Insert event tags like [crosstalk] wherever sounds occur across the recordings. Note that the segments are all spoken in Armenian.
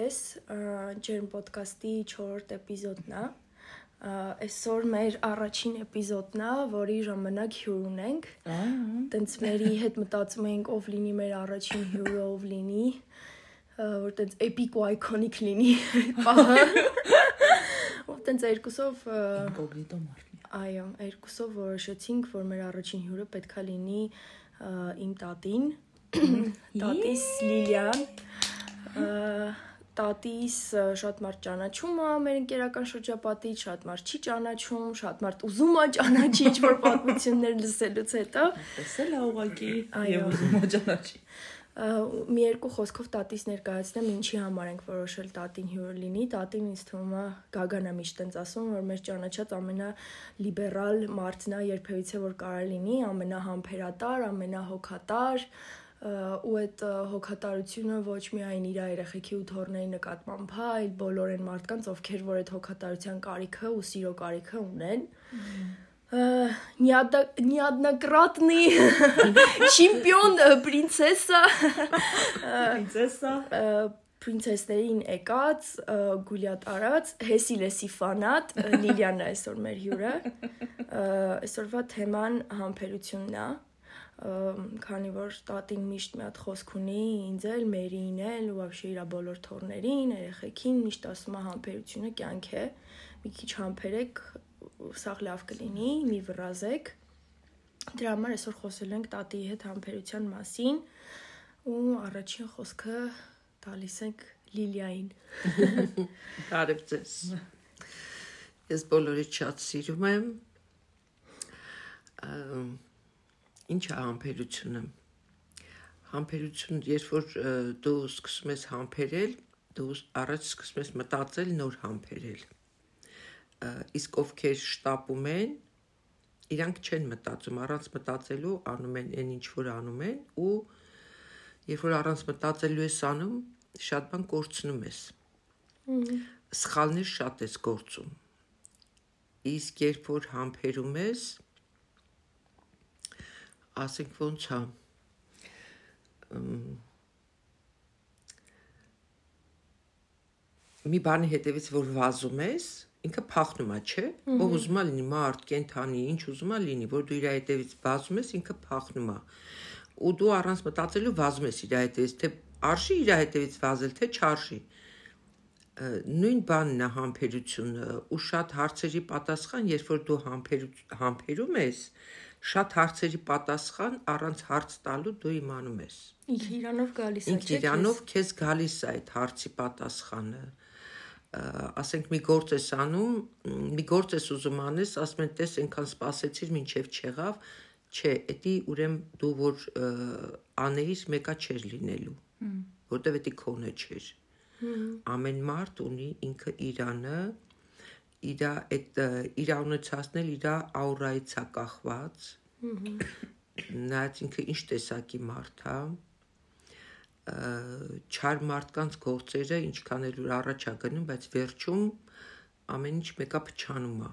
ձեզ։ Ջերմ ոդկասթի 4-րդ էպիզոդն է։ Այսօր մեր առաջին էպիզոդն է, որի ժամանակ հյուր ունենք։ Տենց մերի հետ մտածում էինք ով լինի մեր առաջին հյուրը, ով լինի, որ տենց էպիկ ու այկոնիկ լինի պահը։ Ով տենց երկուսով ինկոգնիտո մարդ։ Այո, երկուսով որոշեցինք, որ մեր առաջին հյուրը պետքա լինի իմ տատին, տատիս Լիլիան տատիս շատ մարդ ճանաչում է մեր ընկերական շրջապատից, շատ մարդ չի ճանաչում, շատ մարդ ուզում է ճանաչի ինչ-որ պատմություններ լսելուց հետո։ Տեսել է ուղակի եւ ուզում է ճանաչի։ Մի երկու խոսքով տատիս ներկայացնեմ, ինչի համար ենք որոշել տատին հյուր լինի։ Տատին ինձ թվում է Գագանա միշտ տենց ասում, որ մեր ճանաչած ամենալիբերալ մարդն է երբևիցե որ կարա լինի, ամենահամբերատար, ամենահոգատար, ու այդ հոգատարությունը ոչ միայն իր երեխեքի ու թորների նկատմամբ, հա, այլ բոլոր այն մարդկանց, ովքեր որ այդ հոգատարության կարիքը ու սիրո կարիքը ունեն։ Неоднократный чемпион принцесса Պրինցեսա պրինցեսներին եկած, գուլյատ արած, հեսիլեսի ֆանատ Լիլիանն է այսօր մեր հյուրը։ Այսօրվա թեման համբերությունն է քանի որ տատին միշտ մի հատ խոսք ունի ինձ էլ, մերին էլ ու вообще իր բոլոր թորներին, երեխեքին միշտ ասում է համբերությունը կյանք է։ Մի քիչ համբերեք, սաղ լավ կլինի, մի վրազեք։ Դրա համար այսօր խոսելու ենք տատիի հետ համբերության մասին ու առաջին խոսքը տալիս ենք Լիլիային։ [laughs] Բարև ձեզ։ Ես բոլորից շատ սիրում եմ Ինչ է համբերությունը։ Համբերություն, երբ որ դու սկսում ես համբերել, դու առաջ սկսում ես մտածել նոր համբերել։ Իսկ ովքեր շտապում են, իրանք չեն մտածում, առանց մտածելու անում են այն ինչ որ անում են ու երբ որ առանց մտածելու ես անում, շատ բան կորցնում ես։ Սխալներ շատ ես գործում։ Իսկ երբ որ համբերում ես, ասենք ոնց է մի բանի հետևից որ վազում ես ինքը փախնում է, չէ՞։ Ով ուզում է լինի մարդ, կենթանի, ինչ ուզում է լինի, որ դու իր հետևից վազում ես, ինքը փախնում է։ Ու դու առանց մտածելու վազում ես իր հետևից, թե արժի իր հետևից վազել, թե չարժի նույն բանն է համբերությունը ու շատ հարցերի պատասխան, երբ որ դու համբերում ես, շատ հարցերի պատասխան առանց հարց տալու դու իմանում ես։ Ինքն իրանով գալիս է։ Ինքն իրանով քեզ գալիս է այդ հարցի պատասխանը։ Ասենք մի գործ ես անում, մի գործ ես ուզում անես, ասում են տես այնքան սпасեցիր, ինչև չեղավ, չէ, դա ուրեմն դու որ անեիս մեկա չեր լինելու։ Որտեվ դա քոնը չէր։ Ամեն մարդ ունի ինքը իրանը, իր այդ իր ունեցածն էլ իր աուրայից է կախված։ Նայած ինքը ինչ տեսակի մարդ է։ Չար մարդկանց գործերը ինչքան էլ առաջ է գնում, բայց վերջում ամեն ինչ մեկա փչանում է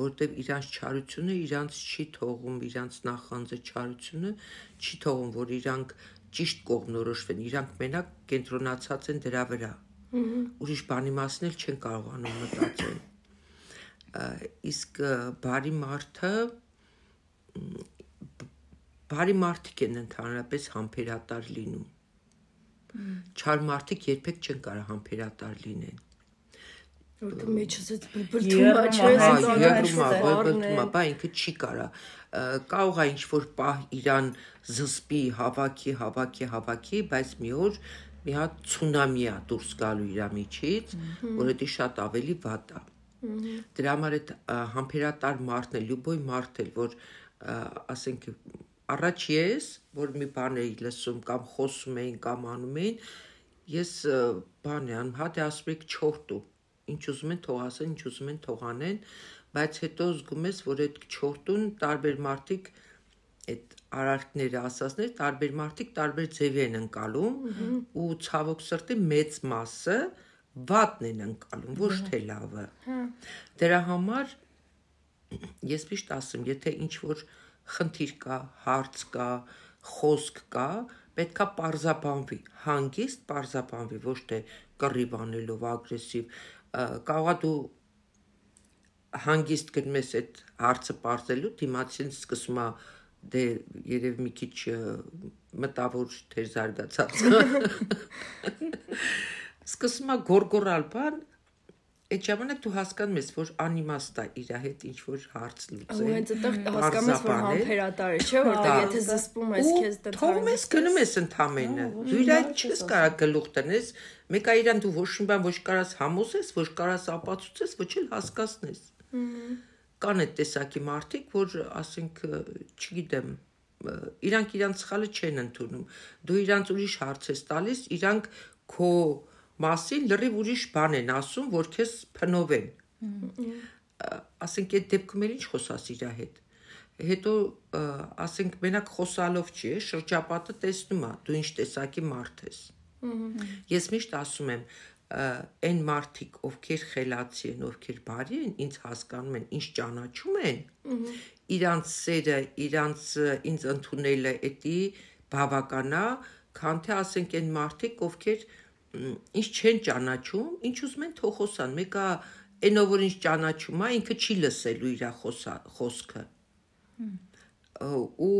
որտեվ իրանց չարությունը իրանց չի թողում, իրանց նախանձը չարությունը չի թողում, որ իրանք ճիշտ կողմնորոշվեն, իրանք մենակ կենտրոնացած են դրա վրա ուրիշ բանի մասին էլ չեն կարողանում մտածել իսկ բարի մարդը բարի մարդիկ են ընդհանրապես համբերատար լինում չար մարդիկ երբեք չեն կարող համբերատար լինեն որտեղ մեջս այդ բլբլթում է, չէ՞, է, բլբլթում է, բա ինքը չի կարա։ Կարող է ինչ որ պահ իրան զսպի, հավաքի, հավաքի, հավաքի, բայց մի օր մի հատ ցունամի է դուրս գալու իր միջից, որը դի շատ ավելի վատ է։ Դրա համար այդ համբերատար մարդն է, լյուբոյ մարդ է, որ ասենք առաջ ես, որ մի բան էի լսում կամ խոսում էին կամ անում էին, ես բան եմ, հատ ասում եք չորտու, ինչ ուզում են թող ասեն, ինչ ուզում են թող անեն, բայց հետո զգում ես, որ այդ չորտուն տարբեր մարդիկ արարքները ասածներ տարբեր մարդիկ տարբեր ձևի են ընկալում ու ցավոք սրտի մեծ մասը վատն են ընկալում, ոչ թե լավը։ հա։ Դրա համար ես միշտ ասում, եթե ինչ որ խնդիր կա, հարց կա, խոսք կա, պետքա parzabanvi, հանգիստ parzabanvi, ոչ թե կռիվ անելով ագրեսիվ։ Կարողա դու հանգիստ գնում ես այդ հարցը բարձելու, դիմացին սկսում է դե երև մի քիչ մտավոր թեր զարգացած։ Սկսում է գորգորալ բան, այդ ժամանակ դու հասկանում ես, որ անիմաստ է իր հետ ինչ որ հարց լուծել։ Ու հենց այդտեղ հասկանում ես, որ համբերատար է, չէ՞, որտեղ եթե զսպում ես քեզ դեռ թողում ես գնում ես ընդամենը։ Դու իր այդ չես կարա գլուխ տնես, մեկը իրան դու ոչ մի բան ոչ կարաս համոզես, ոչ կարաս ապացուցես, ոչ էլ հասկացնես։ Կան այդ տեսակի մարդիկ, որ ասենք, չգիտեմ, իրանք իրանք սխալը չեն ընդունում։ Դու իրանք ուրիշ հարց ես տալիս, իրանք քո մասին լրիվ ուրիշ բան են ասում, որ քեզ փնովեն։ Ասենք այդ դեպքում էլ ինչ խոսաս իր հետ։ Հետո ասենք մենակ խոսալով չի, շրջապատը տեսնում է, դու ինչ տեսակի մարդ ես։ Ես միշտ ասում եմ, այն մարդիկ, ովքեր խելացի են, ովքեր բարի են, ինձ հասկանում են, ինչ ճանաչում են, իրանց սերը, իրանց ինձ ընդունելը էտի բավականա, քան թե ասենք այն մարդիկ, ովքեր ինչ չեն ճանաչում, ինչ ուզում են թող խոսան։ Մեկը այնով որ ինչ ճանաչում է, ինքը չի լսելու իր խոսքը։ Ու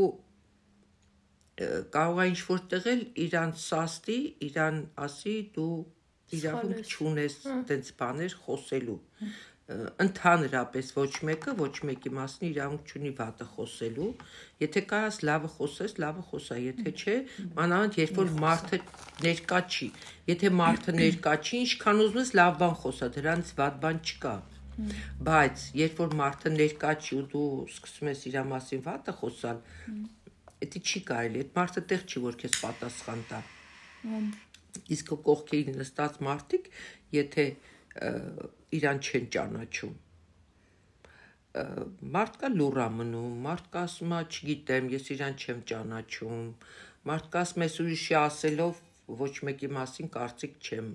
կարող է ինչ որ տեղել իրան սաստի, իրան ասի դու իրավունք չունես տենց բաներ խոսելու ընդհանրապես ոչ մեկը ոչ մեկի մասն իրավունք չունի վատը խոսելու եթե կարաս լավը խոսես լավը խոսա եթե չէ մանավանդ երբ որ մարդը ներկա չի եթե մարդը ներկա չի ինչքան ուզում ես լավ բան խոսա դրանից վատ բան չկա բայց երբ որ մարդը ներկա չի ու դու սկսում ես իր մասին վատը խոսալ դա չի կարելի այդ մարդը տեղ չի որ քեզ պատասխան տա իսկ կողքերին նստած մարդիկ եթե իրան չեն ճանաչում մարդկա լուրա մնում, մարդկա ասում է, չգիտեմ, ես իրան չեմ ճանաչում, մարդկա ասում ես ուրիշի ասելով ոչ մեկի մասին կարծիք չեմ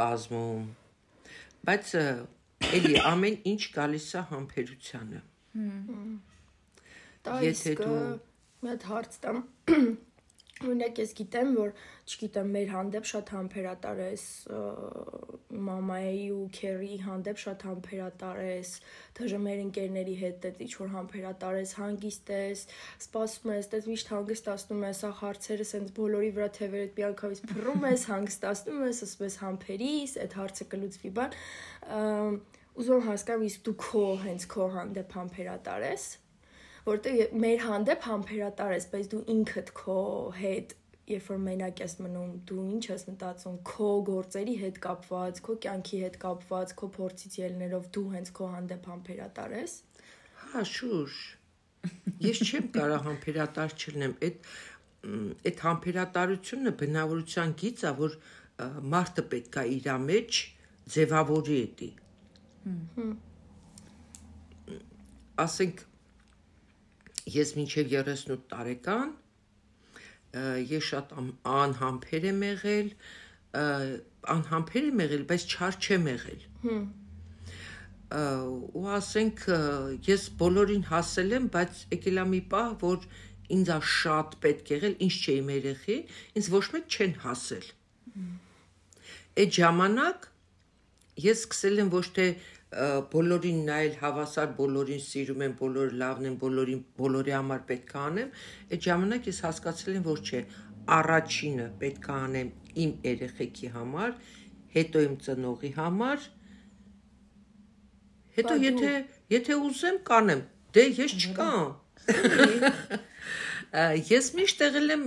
կազմում։ Բայց էլի ամեն ինչ գալիս է համբերությանը։ Եթե դու մեծ հարց տամ Օրինակ ես գիտեմ, որ չգիտեմ, մեր հանդեպ շատ համբերատար ես, մամայի ու քերի հանդեպ շատ համբերատար ես, դժը մեր ընկերների հետ էլ ինչ որ համբերատար ես, հանգիստ ես, սպասում ես, դες միշտ հանգստացնում ես, ախ հարցերը սենց բոլորի վրա թևերդ միանգամից փռում ես, [laughs] հանգստացնում ես, ասում ես համբերիս, այդ հարցը կլուծվի բան։ Ուզում հասկանամ, իսկ դու քո հենց քո հանդեպ համբերատար ես որտեղ մեր հանդեպ համբերատար ես, բայց դու ինքդ քո հետ երբ որ մենակ ես մնում, դու ինչ ես մտածում? քո գործերի հետ կապված, քո կյանքի հետ կապված, քո փորձից ելներով դու հենց քո հանդեպ համբերատար ես։ Հա, շուշ։ Ես չեմ կարող համբերատար չլինեմ։ Այդ այդ համբերատարությունը բնավորության գիծ է, որ մարդը պետքա իր մեջ ձևավորի էտի։ Հմ։ Ասենք ես մինչև 38 տարեկան ես շատ անհամբեր եմ եղել, անհամբեր եմ եղել, բայց չար չեմ եղել։ Հմ ու ասենք ես բոլորին հասել եմ, բայց եկել է մի պահ, որ ինձ է շատ պետք եղել, ինչ չէ իմ երեխի, ինձ ոչ մեկ չեն հասել։ Այդ ժամանակ ես սկսել եմ ոչ թե բոլորին նայել հավասար բոլորին սիրում եմ, բոլորը լավն են, բոլորին բոլորի համար պետք է անեմ, այդ ժամանակ ես հասկացել եմ, որ չէ, առաջինը պետք է անեմ իմ երեխեքի համար, հետո իմ ծնողի համար, հետո եթե եթե ուզեմ կանեմ, դե ես չկամ։ Ես միշտ եղել եմ,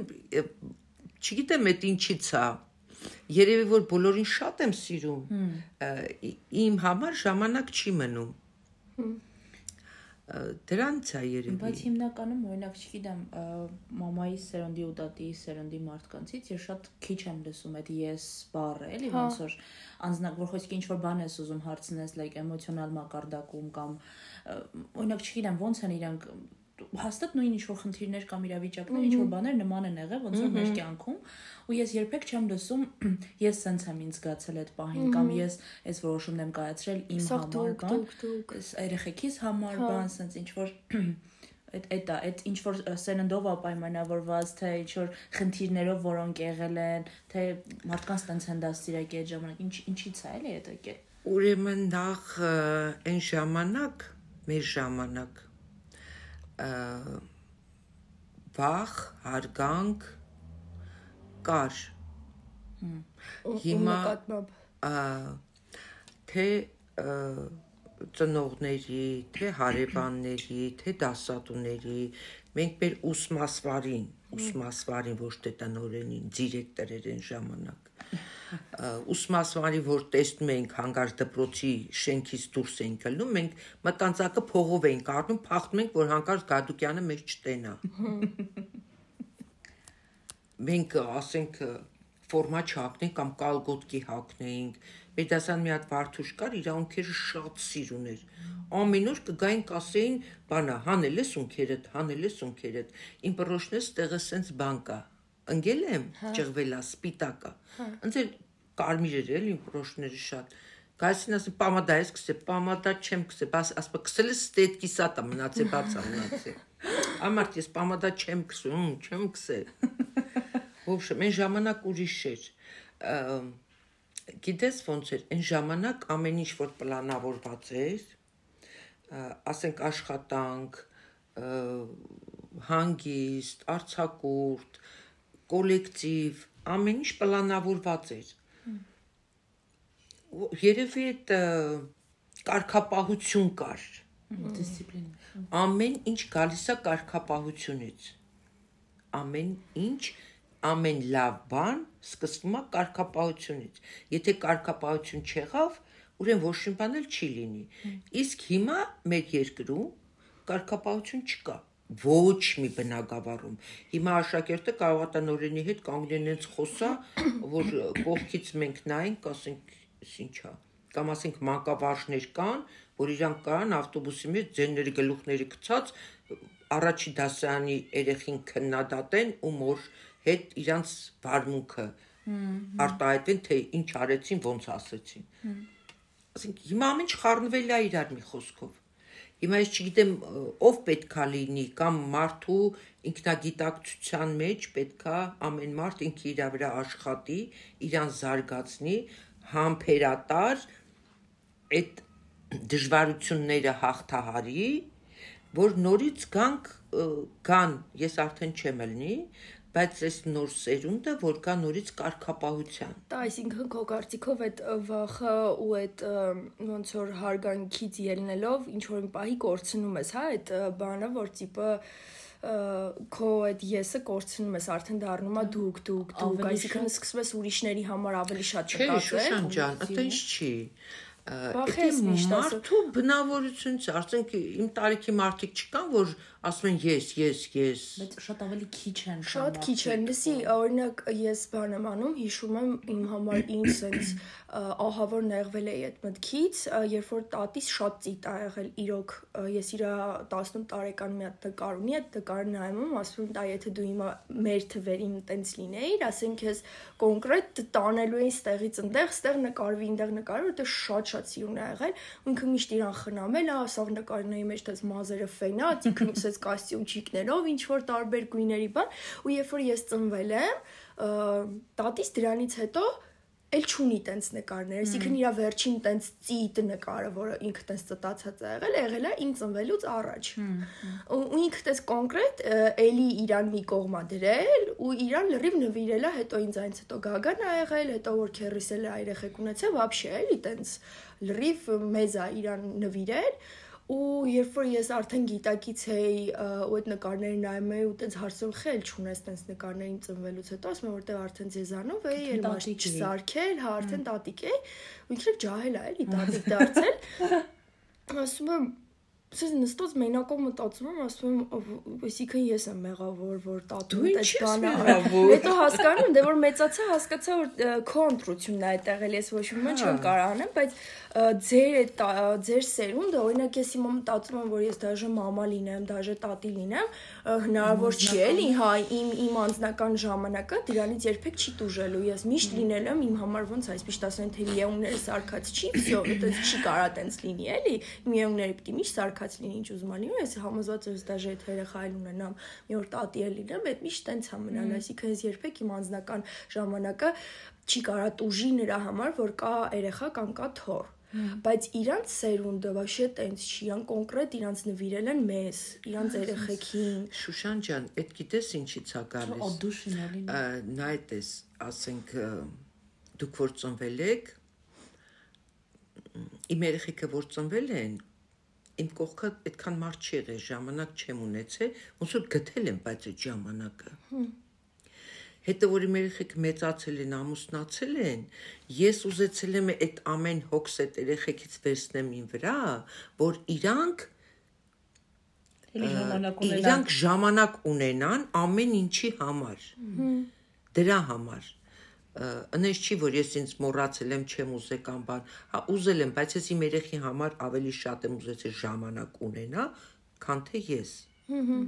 չգիտեմ, այդ ինչից է, Երևի որ բոլորին շատ եմ սիրում։ Իմ համար ժամանակ չի մնում։ Դրանց է երևի։ Բայց հիմնականում օրինակ չգիտեմ, մամայի սերնդի ու տատի սերնդի մարդկանցից ես շատ քիչ եմ լսում այդ ես բառը, էլի հա։ ոնց որ անձնակ որ խոսքի ինչ որ բան ես ուզում հարցնես, like էմոցիոնալ մակարդակում կամ օրինակ չգիտեմ ոնց են իրանք հաստատ նույն ինչ որ խնդիրներ կամ իրավիճակներ, ինչ որ բաներ նման են եղել ոնց որ մեր կյանքում, ու ես երբեք չեմ լսում [clears throat] ես սենց եմ ինձ զգացել այդ պահին կամ ես այս որոշումն եմ կայացրել իմ համար բան, այս երեխեքիս համար հա։ բան, սենց ինչ որ այդ այդ է այդ ինչ որ սերնդով պայմանավորված թե ինչ որ խնդիրներով որոնք եղել են թե մարդկանց տենց են դաստիարակի այդ ժամանակ ինչ ինչից է էլի այդ եկել ուրեմն նախ այն ժամանակ մեր ժամանակ վախ հարգանք կար հիմա թե ծնողների, թե հարևանների, թե դասատուների, մենք մեր ուսմասվարին, ուսմասվարին ոչ թե տնորենին, դիրեկտորեր են ժամանակ ուսմասվարի որ տեսնում ենք հանգար դպրոցի շենքից դուրս ենք գալու մենք մտանցակը փողով ենք առնում փախնում ենք որ հանկարծ Գադուկյանը մեզ չտենա մենք ասենք ֆորմա չհակնենք կամ կալգոտկի հակնենք Մեր դասան մի հատ վարդուշ կար, իր ունքերը շատ սիրուն էր։ Ամեն օր կգային կասեին, բանա, հանել ես ունքերդ, հանել ես ունքերդ։ Իմ բրոշնես տեղը սենց բան կա։ Ընկել եմ, ճղվելա, սպիտակա։ Ընդ էլ կարմիր էր էլի իմ բրոշները շատ։ Գայսին ասի պամադա ես կսե, պամադա չեմ կսե, բաս ասպա կսել ես ստետ կիսատա մնացե բացա մնացե։ Ամարտ ես պամադա չեմ կսում, չեմ կսե։ Ոբշե, մեն ժամանակ ուրիշ էր գիտես ոնց էր այն ժամանակ ամեն ինչ որ պլանավորված էր ասենք աշխատանք հանգիստ արցակուրտ կոլեկտիվ ամեն ինչ պլանավորված էր երևի այդ կարգապահություն կար դիսցիպլին ամեն ինչ գալիս է կարգապահությունից ամեն ինչ ամեն լավ բան սկսվում է կարգապահությունից։ Եթե կարգապահություն չեղավ, ուրեմն ոչ մի բան էլ չի լինի։ Իսկ հիմա մեր երկրում կարգապահություն չկա ոչ մի բնակավարում։ Հիմա աշակերտը կարող է տնորենի հետ կանգնենից խոսա, որ կողքից մենք նայենք, ասենք, ինչա։ Կամ ասենք մանկավարժներ կան, որ իրանք կան ավտոբուսի մեջ ձենների գլուխների գցած առաջի դասարանի երեխին քննադատեն ու մոր հետ իրանց վարմունքը արտահայտեն թե ինչ արեցին, ոնց ասեցին։ Ասենք հիմա ամեն ինչ խառնվել է իրար մի խոսքով։ Հիմա ես չգիտեմ ով պետքա լինի կամ մարդու ինքնագիտակցության մեջ պետքա ամեն մարդ ինքը իր վրա աշխատի, իրան զարգացնի, համբերատար այդ դժվարությունները հաղթահարի, որ նորից գանք կան, ես արդեն չեմ ելնի, բայց այս նոր սերունդը որ կա նորից կարգապահության։ Դա այսինքն քո կարծիքով այդ վախը ու այդ ոնց որ հարգանքից ելնելով ինչ որ մի պահի կորցնում ես, հա, այդ բանը, որ տիպը քո այդ եսը կորցնում ես, արդեն դառնում է դուք, դուք, դուք, այսինքն սկսում ես ուրիշների համար ավելի շատ չտածել։ Չէ, Շուշան ջան, այդպես չի Բախես միշտ ասում։ Մարդու բնավորությունից, ասենք իմ տարիքի մարդիկ չկան, որ ասում են ես, ես, ես։ Բայց շատ ավելի քիչ են։ Շատ քիչ են։ Լսի, օրինակ ես բան եմ անում, հիշում եմ իմ համար [coughs] ինձ sense ահավոր նեղվել էի այդ մտքից, երբ որ տատիս շատ ծիտ ա եղել իրոք, ես իրա 18 տարեկան մի հատ նկար ունի, այդ նկարը նայում եմ, ասում եմ, դա եթե դու հիմա մեր թվերին տենց լինեիր, ասենք ես կոնկրետ տանելու էին ստեղից ընդեղ, ստեղ նկարվի, ընդեղ նկարը, որտեղ շատ-շատ սիրուն ա եղել, ինքը միշտ իրան խնամել ա, ասավ նկարների մեջ դες մազերը ֆենած, [laughs] ինքը ասես կոստյումչիկներով, ինչ որ տարբեր գույների բան, ու երբ որ ես ծնվել եմ, տատիս դրանից հետո էլ չունի տենց նկարներ, այսինքն իր վերջին տենց ծիտ նկարը, որը ինքը տենց ծտացած է եղել, եղել է ինձ ծնվելուց առաջ։ Ու ինքը տես կոնկրետ էլի իրան մի կողմա դրել ու իրան լրիվ նվիրել է, հետո ինձ այնց հետո գագան ա եղել, հետո որ քերիսել է երեխեք ունեցել, вообще էլի տենց լրիվ մեզ է իրան նվիրել ու երբ որ ես արդեն գիտակից էի ու այդ նկարները նայում էի ու տենց հարցում խել չունես տենց նկարներին ծնվելուց հետո ասում եմ որտեղ արդեն ձեզանով էի էլ մաշ չսարքել հա արդեն տատիկ էի ու ինքը ջահել է էլի տատիկ դարձել [laughs] ասում եմ Սա նստած մենակով մտածում եմ, ասում եմ, այսինքն ես եմ մեղավոր, որ տատուն էս բանը արավ։ Հետո հասկանում, դե որ մեծացա, հասկացա, որ քո ընտրությունն է այդտեղ, էլ ես ոչ մի չեմ կարող անեմ, բայց ձեր ձեր սերունդը, օրինակ ես հիմա մտածում եմ, որ ես դաժե մամա լինեմ, դաժե տատի լինեմ, հնարավոր չի էլի, հա, իմ իմ անձնական ժամանակը դրանից երբեք չի տուժելու։ Ես միշտ լինել եմ իմ համար ոնց այս միշտ ասեն թե միեումները սարկած չի, [clears throat] վсё, դա չի կարա տենց լինի, էլի։ Միեումները պիտի միշտ սարք սարկած լինի, ինչ ուզում ալի, ես համոզված եմ, դաժե այդ երեխա այլ ունենամ, մի օր տատի էլ լինեմ, այդ միշտ տենց է մնալ, այսինքն ես երբեք իմ անձնական ժամանակը չի կարա տուժի նրա համար, որ կա երեխա կամ կա թոր բայց իրանց սերունդը вообще տենց չի, իրան կոնկրետ իրանց նվիրել են մեզ, իրանց երեխեքին։ Շուշան ջան, այդ գիտես ինչի՞ց է գալիս։ Օդուշինալի։ Նայտես, ասենք դուք որ ծնվել եք, իմ երեխեքը որ ծնվել են, իմ կողքը այդքան մարդ չի եղել, ժամանակ չեմ ունեցել, ոնց որ գտել եմ, բայց այդ ժամանակը։ Հմ հետո որ իմ երեխեք մեծացել են, ամուսնացել են, ես ուզեցել եմ այդ ամեն հոգս այդ երեխեքից վերցնեմ ին վրա, որ իրանք իրանք ժամանակ ունենան ամեն ինչի համար։ Դրա համար ընես չի որ ես ինձ մոռացել եմ չեմ ուզել կամ բան հա ուզել եմ բայց ես իմ երեխի համար ավելի շատ եմ ուզեցել ժամանակ ունենա քան թե ես հհ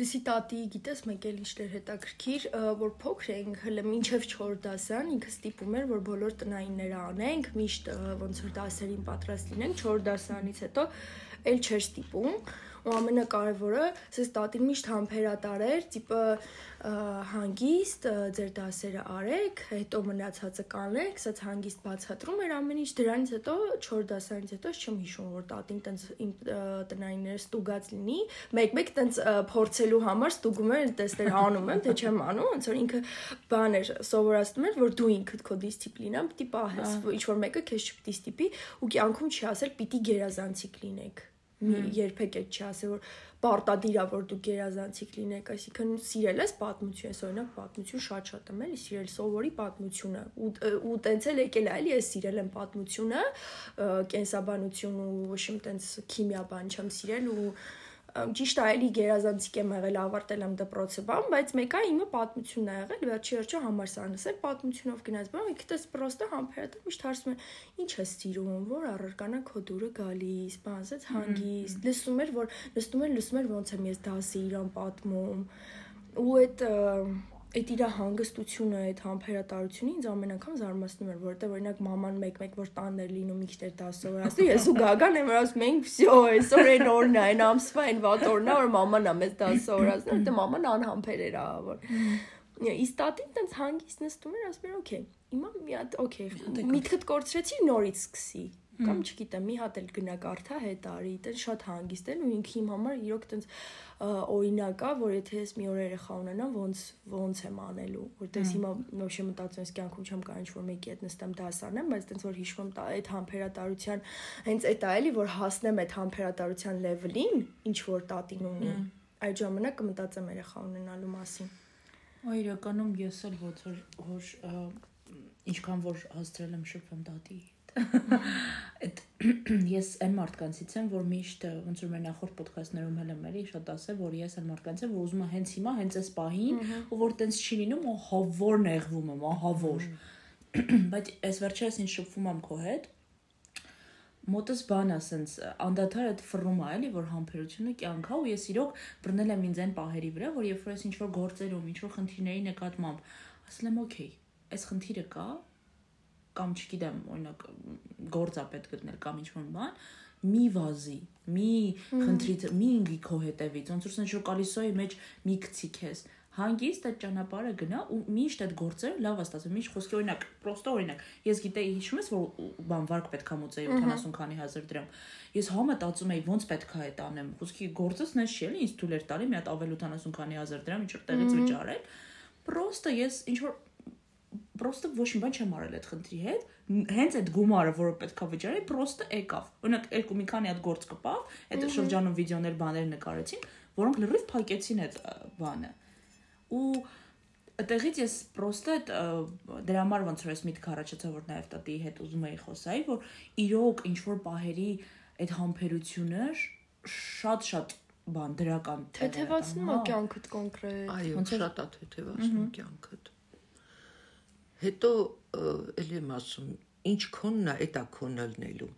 Լսի տատի, գիտես, մեկ էլ ինչեր հետաքրքիր, որ փոքր էինք, հələ մինչև 4 դասան, ինքը ստիպում էր, որ բոլոր տնայինները անենք, միշտ ոնց որ դասերին պատրաստ լինենք, 4 դասանից հետո էլ չէր ստիպում ու ամենակարևորը սես տատին միշտ համբերատար էր, տիպը հանգիստ ձեր դասերը արեք, հետո մնացածը կանեք, ասած հանգիստ բացատրում էր ամեն ինչ, դրանից հետո 4 դասանից հետո չեմ հիշում, որ տատին տենց իմ տնայինները ստուգած լինի, մեկ-մեկ տենց փորձելու համար ստուգում էր, տեսներ անում եմ, թե չեմ անում, ոնց որ ինքը բան էր սովորացնում էր, որ դու ինքդ քո դիսցիպլինան պիտի պահես, ինչ որ մեկը քեզ չպիտի ստիպի ու կյանքում չի ասել պիտի գերազանցիկ լինեք երբեք այդ չի ասել որ պարտադիր է որ դու գերազանցիկ լինեք, այսինքն սիրել ես պատմություն, ես օրինակ պատմություն շատ-շատ եմ էլի սիրել սովորի պատմությունը ու ու տենց էլ եկել է էլի ես սիրել եմ պատմությունը, կենսաբանություն ու ոչ իմ տենց քիմիա բան չեմ սիրել ու ճիշտ է, էլի գերազանցիկ եմ եղել, ավարտել եմ դպրոցը, բան, բայց մեկը իմը պատմությունն է եղել, վերջի վերջը համալսարանս է, պատմությունով գնաց, բան, ինքս պրոստը համբերատը միշտ հարցում եմ, ինչ ես սիրում, որ առարկանա քո դուրը գալիս, բան, ասած հանգիստ, լսում էր, որ լսում էր, լսում էր ոնց եմ ես դասի իրան պատմում, ու այդ այդ իր հանգստությունը, այդ համբերատարությունը ինձ ամեն անգամ զարմացնում էր, որովհետեւ օրինակ մաման մեկ-մեկ որ տանն էր լինում իքտեր դասովորացնում, ես ու գագան եմ ասում, մենք վсё, այսօր այն օրն է, այն ամսվա այն վատ օրն է, որ մաման է մեզ դասովորացնում, դե մաման անհամբեր էր որ իստատին տենց հանգիստ նստում էր, ասում էր, օքեյ, հիմա մի հատ, օքեյ, միտքդ կորցրեցի, նորից սկսի կամ չգիտեմ, մի հատ էլ գնա կարթա հետ արի, տեն շատ հանգիստ են ու ինքը իմ համար իրոք տենց օրինակ է, որ եթե ես մի օր երեխա ունենամ, ոնց ոնց եմ անելու, որտեղ հիմա նոշե մտածում ես կյանքում չեմ կարող ինչ-որ մեկի հետ նստեմ դաս անեմ, բայց տենց որ հիշվում այդ համբերատարության, հենց այդ է էլի, որ հասնեմ այդ համբերատարության level-ին, ինչ որ տատին ունի։ Այդ ժամանակ կմտածեմ երեխա ունենալու մասին։ Այ իրականում ես էլ ոչ որ որ ինչքան որ հաստրել եմ շփվում տատի Այդ ես այն մարդկանցից եմ, որ միշտ ոնց որ մեր նախորդ ոդքասթներում հել եմ էլի շատ ասել, որ ես այն մարդկանց եմ, որ ուզում եմ հենց հիմա, հենց այս պահին, ու որ տենց չի լինում, ու հավոր նեղվում եմ, ահավոր։ Բայց այս վերջերս ինչ շփվում եմ քո հետ, մոտս բան ասենց անդադար այդ ֆռում է էլի որ համբերությունը կյանքա ու ես իրոք բռնել եմ ինձ այն պահերի վրա որ երբ որ ես ինչ որ գործերում ինչ որ խնդիրների նկատմամբ ասել եմ օքեյ այս խնդիրը կա կամ չգիտեմ, օրինակ գործ է պետք գտնել կամ ինչ-որ բան, մի վազի, մի խնդրի, մի ինգի քո հետևից, ոնց որ սենց շոկալիսոյի մեջ մի գցի քեզ հանգիստ այդ ճանապարհը գնա ու միշտ այդ գործերը լավ է ստացվում։ Միշտ խոսքի օրինակ, պրոստո օրինակ, ես գիտեի հիշում ես որ բան վարկ պետքա մոծեի 70 քանի հազար դրամ։ Ես համը տածում էի ոնց պետքա այդ անեմ։ Խոսքի գործս նես չի էլի ինձ թույլ էր տալի մի հատ ավել 80 քանի հազար դրամ ինչ որ տեղից վճարել։ Պրոստը ես ինչ որ պրոստը ոչ մի բան չեմ արել այդ խնդրի հետ հենց այդ գումարը որը պետքա վճարեի պրոստը եկավ օրինակ երկու մի քանի հատ գործ կպավ այդ շրջանում վիդեոներ բաներ նկարեցին որոնք լրիվ փակեցին այդ բանը ու այդտեղից ես պրոստը դրա համար ոնց որ ես միտք առաջացա որ նաև տատի հետ ուզում էի խոսայի որ իրոք ինչ որ պահերի այդ համբերությունը շատ-շատ բան դրական թեթևացնում է կյանքդ կոնկրետ այո շատ է թեթևացնում կյանքդ Հետո էլի եմ ասում, ինչ քոնն է, դա քոնը լինելու։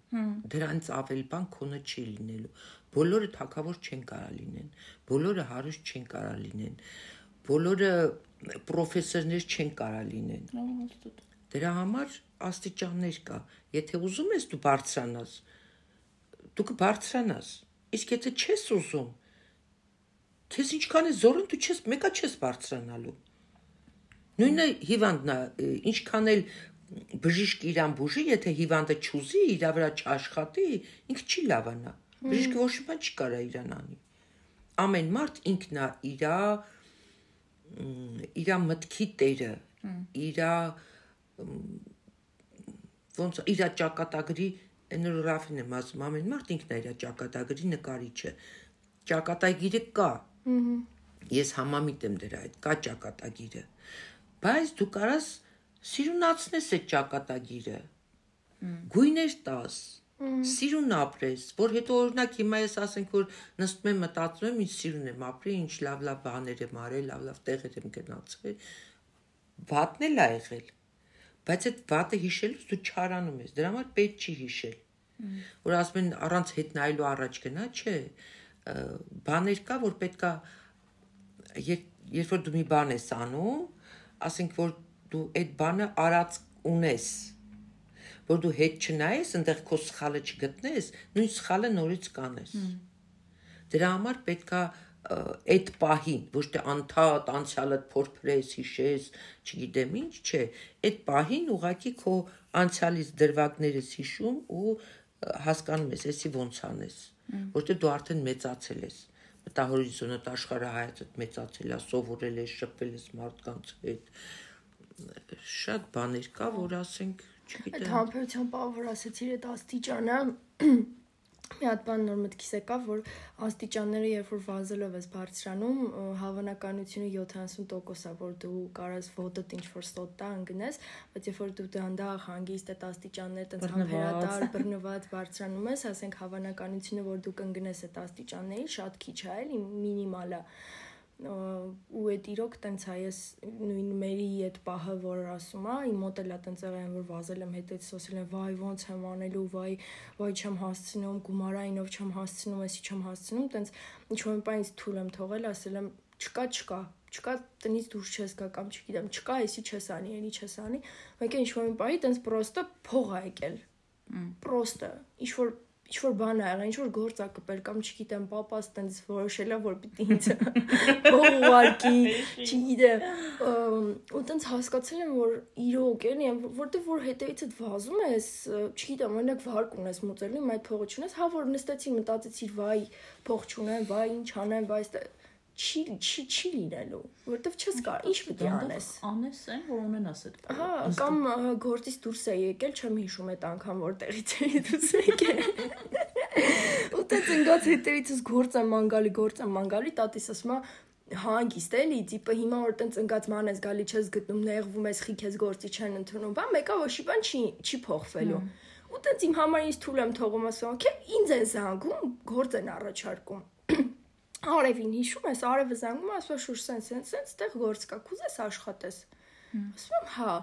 Դրանից ավել բան քոնը չի լինելու։ Բոլորը թակավոր չեն կարա լինեն, բոլորը հարուստ չեն կարա լինեն, բոլորը պրոֆեսորներ չեն կարա լինեն։ Դրա համար աստիճաններ կա։ Եթե ուզում ես դու բարձրանաս, դու կբարձրանաս։ Իսկ եթե չես ուզում, քեզ ինչքան է զորն դու չես մեկա չես բարձրանալու։ Նույնը հիվանդն է, ինչքան էլ բժիշկ իրան բուժի, եթե հիվանդը ճուզի, իր վրա չաշխատի, ինքը չի լավանա։ Բժիշկը ոչ մի բան չի կարա իրան անի։ Ամեն մարդ ինքն է իր իր մտքի տերը, իր ոնց իր ճակատագրի նորարավին եմ ասում, ամեն մարդ ինքն է իր ճակատագրի նկարիչը։ Ճակատագիրը կա։ Ես համամիտ եմ դրա այդ, կա ճակատագիրը։ Բայց դու կարաս սիրունացնես այդ ճակատագիրը։ Գույներ տաս, սիրուն ապրես, որ հետո օրինակ հիմա ես ասենք որ նստում եմ մտածում եմ ինչ սիրուն եմ ապրի, ինչ լավ-լավ բաներ եմ արել, լավ-լավ տեղեր եմ գնացել։ Վատն էլ ա եղել։ Բայց այդ վատը հիշելուց դու չարանում ես։ Դրա համար պետք չի հիշել։ Որ ասում են առանց հետ նայելու առաջ գնա, չէ։ Բաներ կա, որ պետքա երբ որ դու մի բան ես անում, ասենք որ դու այդ բանը արած ունես որ դու հետ չնայես, այնտեղ քո սխալը չգտնես, նույն սխալը նորից կանես։ Դրա համար պետքա այդ պահին, ոչ թե անթատ անցյալդ փորփրես, հիշես, չգիտեմ ինչ, չէ, այդ պահին ուղակի քո անցյալից դրվագներս հիշում ու հասկանում ես, էսի ոնց անես, որտեղ դու արդեն մեծացել ես մտահորիզոնդ աշխարհայացդ մեծացել է, սովորել ես, շփվել ես մարդկանց հետ, շատ բաներ կա, որ ասենք, Այդ համբերության բանը, ասեցիր, այդ աստիճանը մի հատ բան նոր մտքիս եկավ, որ աստիճանները երբ որ վազելով ես բարձրանում, հավանականությունը 70% է, որ դու կարաս ոտդ ինչ որ ստոտ տա ընկնես, բայց երբ որ դու դանդաղ հանգիստ այդ աստիճանները տենց համբերատար բռնված բարձրանում ես, ասենք հավանականությունը, որ դու կընկնես այդ աստիճանների շատ քիչ է, էլի մինիմալ է ու այդ իրոք տենց է ես նույն մերի այդ պահը որ ասում է իմ մոտ էլա տենց եղել որ վազել եմ հետից ասել եմ վայ ոնց եմ անելու վայ վայ չեմ հասցնում գումարայինով չեմ հասցնում էսի չեմ հասցնում տենց ինչ որ բանից թույլ եմ թողել ասել եմ չկա չկա չկա տնից դուրս չես գա կամ չգիտեմ չկա էսի չես անի էլի չես անի մեկ է ինչ որ բանի տենց պրոստը փող ա եկել պրոստը ինչ որ ինչ որ բան ա եղել, ինչ որ գործ ա կպել կամ չգիտեմ, papas տենց որոշել ա որ պիտի ինձ [laughs] փողարկի, չգիտեմ, ու տենց հասկացել եմ որ իրոք էլի, որտեվ որ հետևից այդ վազում ես, չգիտեմ, օրինակ վարկ ունես մուծելու, իմ այդ փողը չունես, հա որ նստեցի մտածեցի, վայ, փող չունեմ, վայ, ինչ անեմ, վայ, չի չի չի լինելու, որովհետև չես կար, ինչ պետք է անես։ Անես այն, որ ունենաս այդ բանը։ Հա, կամ գործից դուրս է եկել, չեմ հիշում այդ անգամ որտեղից է դուրս եկել։ [laughs] Ու դա ծնգած հետևիցս գործ եմ մանգալի, գործ եմ մանգալի, տատիս ասում է հանգիստ էլի, տիպը հիմա որ տենց ընկած ման ես գալի չես գտնում, նեղվում ես, խիքես գործի չեն ընդունում, բա մեկը ոչի բան չի չի փոխվելու։ Ու տենց իմ համար ինձ թույլ եմ թողում ասում, օքեյ, ինձ են զանգում, գործ են առաջարկում Արևին հիշում ես, արևը զանգում է, ասում է շուշ սենց սենց սենց, տեղ գործ կա, կուզես աշխատես։ Ասում եմ, հա։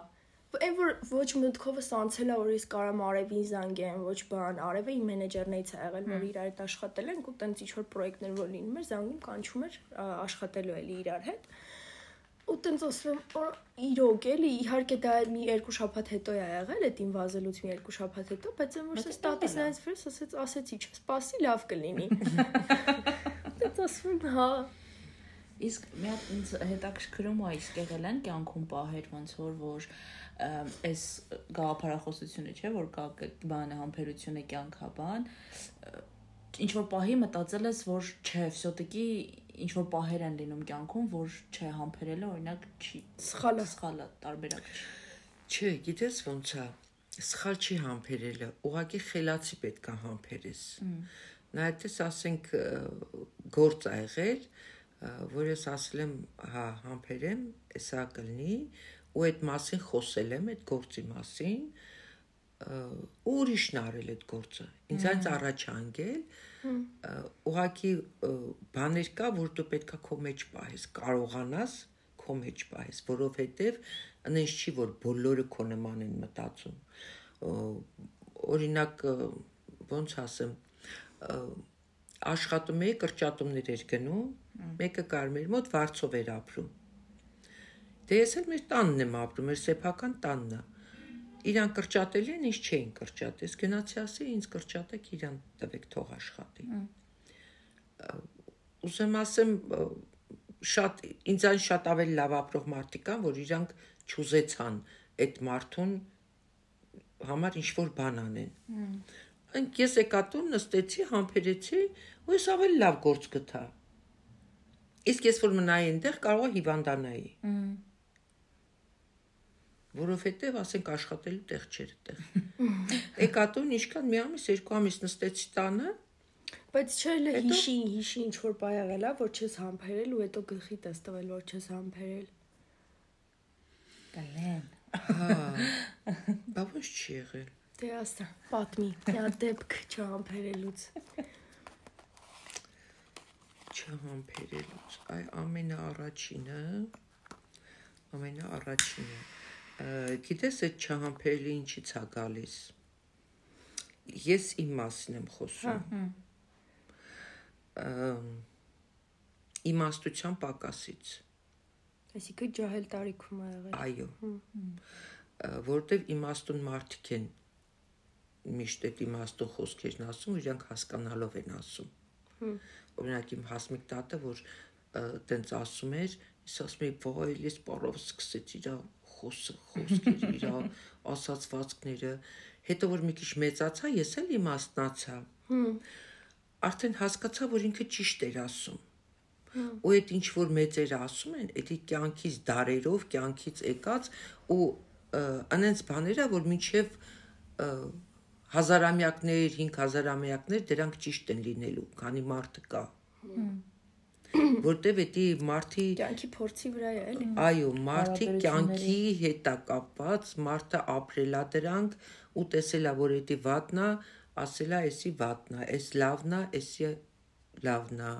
Այն որ ոչ մտքովս անցել է, որ ես կարամ արևին զանգեմ, ոչ բան, արևը իմ մենեջերներից է եղել, որ իրար հետ աշխատել ենք ու տենց ինչ որ պրոյեկտներ որ լինում էր, զանգում կանչում էր աշխատելու էլի իրար հետ ու տենց ասում եմ որ իրոք էլի իհարկե դա մի երկու շաբաթ հետո է եղել այդ իմ վազելուց մի երկու շաբաթ հետո բայց եմ որ ստատիսն այնց վրս ասեց ասեցի չսպասի լավ կլինի [laughs] [laughs] ասում հա Իսկ մի հատ ինձ հետաքրքրում է իսկ եղել են կյանքում պահեր ոնց որ որ այս գաղափարախոսությունը չէ որ կա բանը համբերությունը կյանքա բան ինչ որ պահի մտածել ես որ չէ всё-таки ինչ որ պահեր են լինում կյանքում որ չէ համբերելը օրինակ չի սխալը սխալը տարբերակ չի չէ գիտես ոնց է սխալ չի համբերելը ուղղակի խելացի պետք է համբերես նա այդպես ասենք գործ ա եղել, որ ես ասել եմ, հա, համբերեմ, էսա կլինի, ու այդ մասին խոսել եմ, այդ գործի մասին, ու ուրիշն արել այդ գործը։ Ինձ այնց առաջ անգել, ուղակի բաներ կա, որ դու պետքա քո մեջ պահես, կարողանաս քո մեջ պահես, որովհետև այնպես չի, որ բոլորը քո նման են մտածում օրինակ ոնց ասեմ աշխատում էի կրճատումներ էր գնում մեկը կար մեր մոտ վարձով էր ապրում դե ես էլ մեր տանն եմ ապրում մեր սեփական տանն է իրան կրճատել են, ինձ չէին կրճատ։ Ես գնացի ասի, ինձ կրճատեք, իրան տվեք թող աշխատի։ Ուզեմ ասեմ, շատ ինձան շատ ավելի լավ ապրող մարդիկ կան, որ իրանք ճուզեցան այդ մարդուն համար ինչ որ բան անեն։ Անք ես եկատուն նստեցի, համբերեցի, ու ես ավելի լավ գործ գտա։ Իսկ ես որ մնայի այնտեղ կարող է հիվանդանայի։ որովհետև ասենք աշխատելու տեղ չէր այդտեղ։ Էկատոն ինչքան մի ամիս, երկու ամիս նստեցի տանը, բայց չէ՞ լե հիշի, հիշի ինչ որ բայ եղել է, որ չես համբերել ու հետո գլխի տես տվել, որ չես համբերել։ Կլեն։ Հա։ Բա ոչ չի եղել։ Դե ասա, պատմի, դա դեպք չհամբերելուց։ Չհամբերելուց։ Այ ամենաառաջինը ամենաառաջինը գիտես այդ չհամբերելի ինչից է գալիս ես իմ մասն եմ խոսում իմաստության պակասից այսինքն ջահել տարիքում ա եղել այո որտեվ իմաստուն մարդիկ են միշտ այդ իմաստուն խոսքերն ասում իրանք հասկանալով են ասում օրինակ իմ հասմիկ տատը որ տենց ասում էր ես ասում եի ոյ ես պարով սկսեցի դա խոսը, խոսքերը, իր ասացվածքները, հետո որ մի քիչ մեծացա, ես էլ իմաստնացա։ Հմ։ Արդեն հասկացա, որ ինքը ճիշտ էր ասում։ Ու այդ ինչ որ մեծերը ասում են, դա կյանքից դարերով, կյանքից եկած ու անենց բաները, որ մինչև հազարամյակներ, 5000ամյակներ դրանք ճիշտ են լինելու, քանի մարդը կա։ Հմ որտեվ էդի մարդի կյանքի փորձի վրա է, էլի։ Այո, մարդի կյանքի հետ է կապված, մարդը ապրելա դրանք ու տեսելա, որ էդի վատնա, ասելա, էսի վատնա, էս լավնա, էսի լավնա։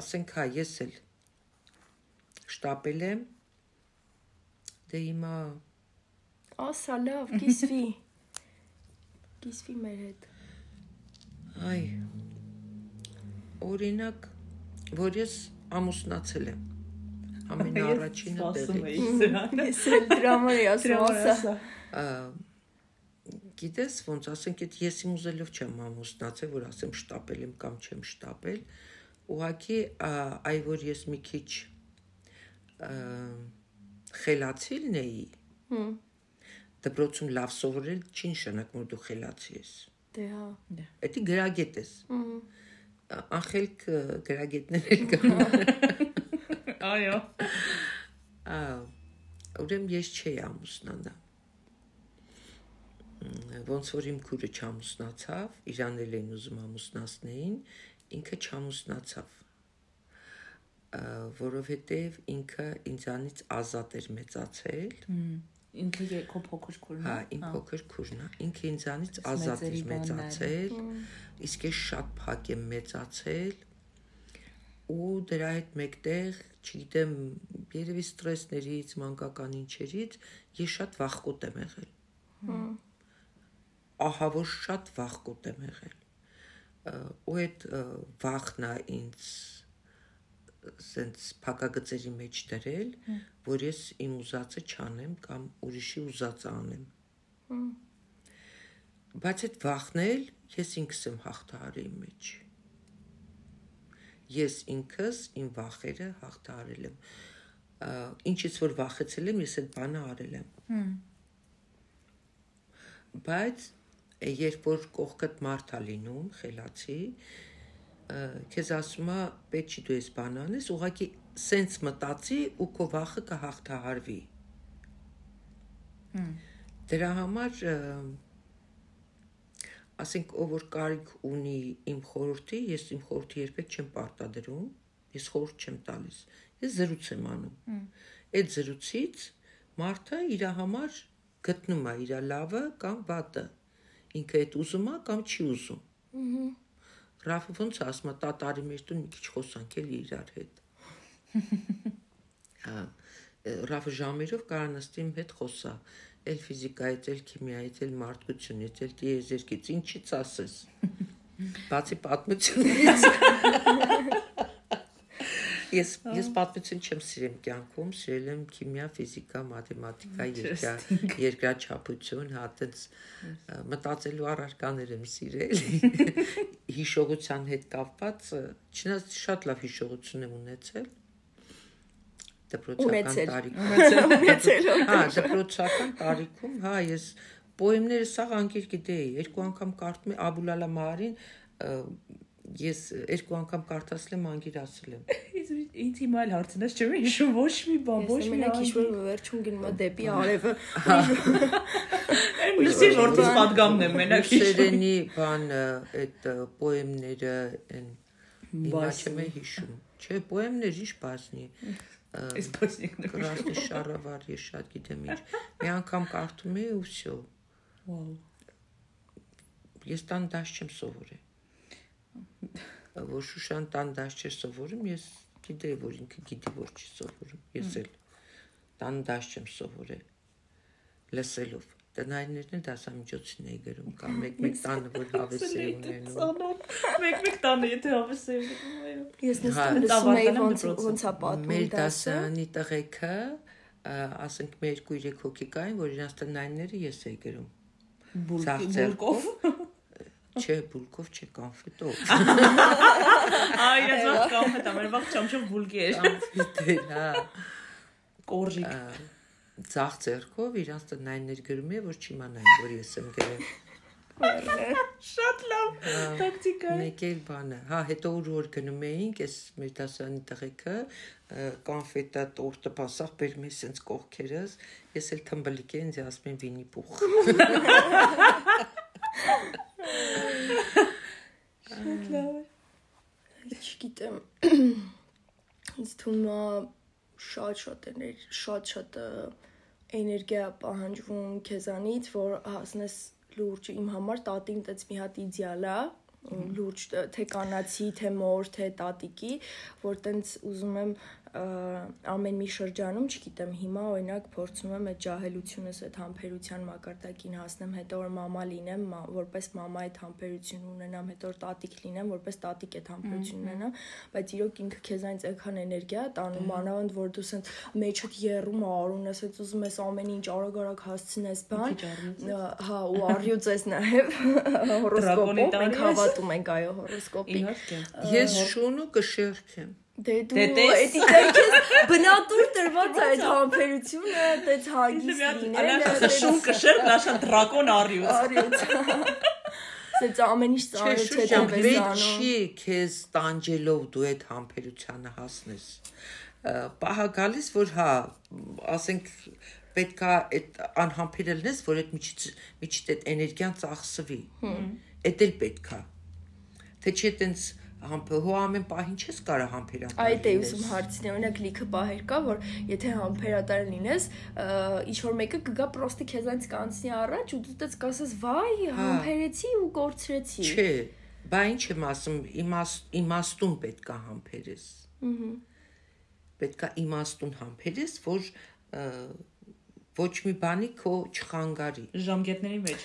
Ասենք հա, ես էլ շտապել եմ։ Դե հիմա ասա լավ, կիսվի։ Կիսվի մեր հետ։ Այ օրինակ, որ ես ամուսնացել եմ ամենաառաջինը տեղի։ Ես էլ դրամա էի ասում, ասա։ Գիտես, ոնց ասենք, այդ ես իմ ուզելով չեմ ամուսնացել, որ ասեմ շտապել եմ կամ չեմ շտապել։ Ուղղակի այ որ ես մի քիչ խելացիլն էի։ Հմ դպրոցում լավ սովորել չի նշանակում որ դու խելացի ես։ Դե հա։ Դա գրագետ ես։ Հմ ախելք գրագետներ կան։ Այո։ Ահա ուրեմն ես չէի ամուսնանա։ Ոնց որ իմ քուրը չամուսնացավ, իրան էլ էին ուզում ամուսնացնեին, ինքը չամուսնացավ որովհետև ինքը ինձանից ազատ էր մեծացել։ Ինքը քո փոքր քուրն է։ Հա, իմ փոքր քուրն է։ Ինքը ինձանից ազատ էր մեծացել իսկ ես շատ փակ եմ մեծացել ու դրա հետ մեկտեղ, չգիտեմ, երևի ստրեսներից, մանկական ինչերից ես շատ վախկոտ եմ եղել։ Ահա որ շատ վախկոտ եմ եղել։ Ու այդ վախնա ինձ սենց փակագծերի մեջ դրել, որ ես իմ ուզածը չանեմ կամ ուրիշի ուզածը անեմ։ Բայց այդ վախնել ես ինքս եմ հաղթահարել իմ մեջ։ Ես ինքս իմ վախերը հաղթահարել եմ։ Ինչից որ վախեցել եմ, ես այդ բանը արել եմ։ Բայց երբ որ կողքդ մարդ է լինում, խելացի, քեզ ասում է, պետք չի դու այս բանը անես, ուղղակի սենց մտածի ու քո վախը կհաղթահարվի։ Հմ։ Դրա համար ասենք ով որ կարիք ունի իմ խորհրդի, ես իմ խորհրդի երբեք չեմ պարտադրում, ես խորհուրդ չեմ տալիս։ Ես զրույց եմ անում։ Այդ զրույցից մարդը իր համար գտնում է իր լավը կամ վատը։ Ինքը այդ ուզում է կամ չի ուզում։ Ահա։ Ռաֆը ոնց ասում է, տատարի մեր տուն մի քիչ խոսանք էլի իրար հետ։ [laughs] Հա։ Ռաֆը ժամերով կարա նստի իմ հետ խոսա։ էլ ֆիզիկայից, էլ քիմիայից, էլ մարդկությունից, էլ դիեզերքից, ինչից ասես։ Բացի պատմությունից։ [laughs] Ես ես պատմություն չեմ սիրում կյանքում, սիրել եմ քիմիա, ֆիզիկա, մաթեմատիկա, երկրա, երկրաչափություն, հա տենց մտածելու առարկաներ եմ սիրել։ [laughs] Հիշողության հետ կապված, չնայած շատ լավ հիշողություն եմ ունեցել դպրոցական տարիքում։ Ունեցել։ [laughs] Հա, դպրոցական տարիքում, հա, ես պոեմները սաղ անկեր գիտեի, երկու անգամ կարդում եմ Աբուլալա Մահարին ես երկու անգամ կարդացել եմ, անգիրացել եմ։ [laughs] Ինձ հիմա էլ հարցնես չեմ հիշում ոչ մի բան, ոչ մի անգիր։ Ես մենակ հիշում եմ վերջում գնումա դեպի արևը։ Լսի որտես պատգամն եմ մենակ հիշում։ Շերենի բան այդ պոեմները են հիմա չեմ հիշում։ Չէ, պոեմներ ի՞նչ բասնի։ Այս բասնիկն է։ Կրաստի շարավար ես շատ գիտեմ ինչ։ Մի անգամ կարդում էի ու վсё։ Վաու։ Ես տան դաշ չեմ սովորել որ Շուշան տան դաշ չէր սովորում, ես գիտեի, որ ինքը գիտի, որ չի սովորում։ Ես էլ տան դաշ չեմ սովորել լսելով տնայիններն են դասամիջոցին էի գրում կամ մեկ-մեկ տանը որ հավես է ունենում մեկ-մեկ տանը եթե հավես է ունենում ես նստում լսում էի ոնց ոնց է պատմում մեր դասանի տղեկը ասենք մեր 2-3 հոգի կային որ իրանց տնայինները ես էի գրում բուլկով Չէ, բուլկով չէ, կոնֆետով։ Այ, ես ված կոնֆետ եմ, վաղ չամչով բուլկի էր։ Կոնֆետ էր, հա։ Կորժիկ։ Ձախ ձեռքով իրանց տնայիններ գրում է, որ չիմանային, որ ես եմ գրել։ Շատ լավ տակտիկա։ Մեկ էլ բանը, հա, հետո ուր որ գնում էինք, այս մեր դասանի տղեկը կոնֆետա տորտը բասախ բերում է սենց կողքերս, ես էլ թմբլիկ եմ, ինձ ասում են վինի պուխ։ [laughs] Շատ լավ է։ Չգիտեմ։ Ինձ թվում է շատ-շատ էներ, շատ-շատ էներգիա պահանջվում քեզանից, որ հասնես լուրջ իմ համար տատին տեց մի հատ իդեալ է, լուրջ թե կանացի, թե մոր, թե տատիկի, որ տենց ուզում եմ ամեն մի շրջանում, չգիտեմ, հիմա օրինակ փորձում եմ այդ ջահելությունս, այդ համբերության մակարդակին հասնեմ, հետո որ մամա լինեմ, որպես մամա այդ համբերություն ունենամ, հետո որ տատիկ լինեմ, որպես տատիկ այդ համբերություն ունենամ, բայց իրոք ինքը քեզանից այնքան էներգիա տանում, անավանդ որ դու սենց մեջդ երում արուն ես, այդ ուզում ես ամեն ինչ արագ-արագ հասցնես, բան, հա, ու արյուծ ես նաև հորոսկոպով, մենք հավատում ենք այո հորոսկոպի։ Ես շունու կշերք եմ Դե դու էդիկայից բնատուր տրված է այդ համբերությունը, այդպես հագիստ լինելը։ Շուն կշեր, լաշա դրակոն արյուծ։ Արյուծ։ Սենց ամեն ինչ ծանոթ է դեպեզանում։ Չի քեզ տանջելով դու այդ համբերությանը հասնես։ Պահա գալիս որ հա, ասենք պետքա այդ անհամբերելնես, որ այդ միջից միջից այդ էներգիան ծախսվի։ Էդ էլ պետքա։ Թե չէ տենց համբերու ամեն պահին չես կարա համբերատար։ Այդ է ուզում հարցնել, օրինակ լիքը բահեր կա, որ եթե համբերատար լինես, ինչ որ մեկը կգա պրոստի քեզանից կանցնի առաջ ու դու դες կասես, վայ, հա։ համբերեցի ու կորցրեցի։ Չէ, բա ինչ եմ ասում, իմաստ իմաստուն պետքա համբերես։ Ահա պետքա իմաստուն համբերես, որ ոչ մի բանի քո չխանգարի ժամկետների մեջ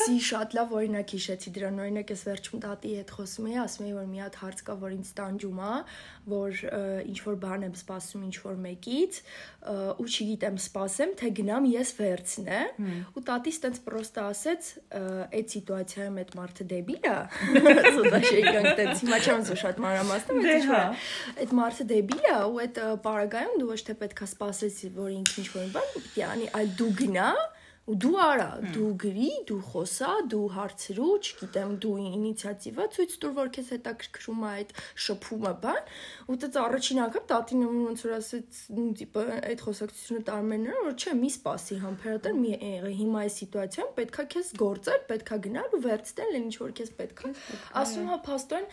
սի շատ լավ օրինակ հիշեցի դրան օրինակ ես վերջում տատի հետ խոսում էի ասում էի որ մի հատ հարց կա որ ինձ տանջում է որ ինչ որ բան եմ սպասում ինչ որ մեկից ու չգիտեմ սպասեմ թե գնամ ես վերցնե ու տատիս տենց պրոստը ասեց այդ սիտուացիայում այդ մարդը դեբիլ է սոդա շեյքանք տենց հիմա չեմ զո շատ մանրամասնում բայց ինչ որ այդ մարդը դեբիլ է ու այդ պարագայում դու ոչ թե պետքա սպասես որ ինքն ինչ որ բան պիտի անի այլ դու գնա ու դու արա, դու գրի, դու խոսա, դու հարցրու, չգիտեմ, դու ինիցիատիվա ցույց տուր, որ քեզ հետաքրքրում է այդ շփումը, բան, ու դա առաջին անգամ տատին ոնց որ ասեց, նու տիպը այդ խոսակցությունը տարմերները, որ չէ, մի սպասի համբերատար, մի եղե, հիմա այս սիտուացիան պետքա քեզ գործել, պետքա գնալ ու վերցնել այն ինչ որ քեզ պետքա։ Ասում հա փաստորեն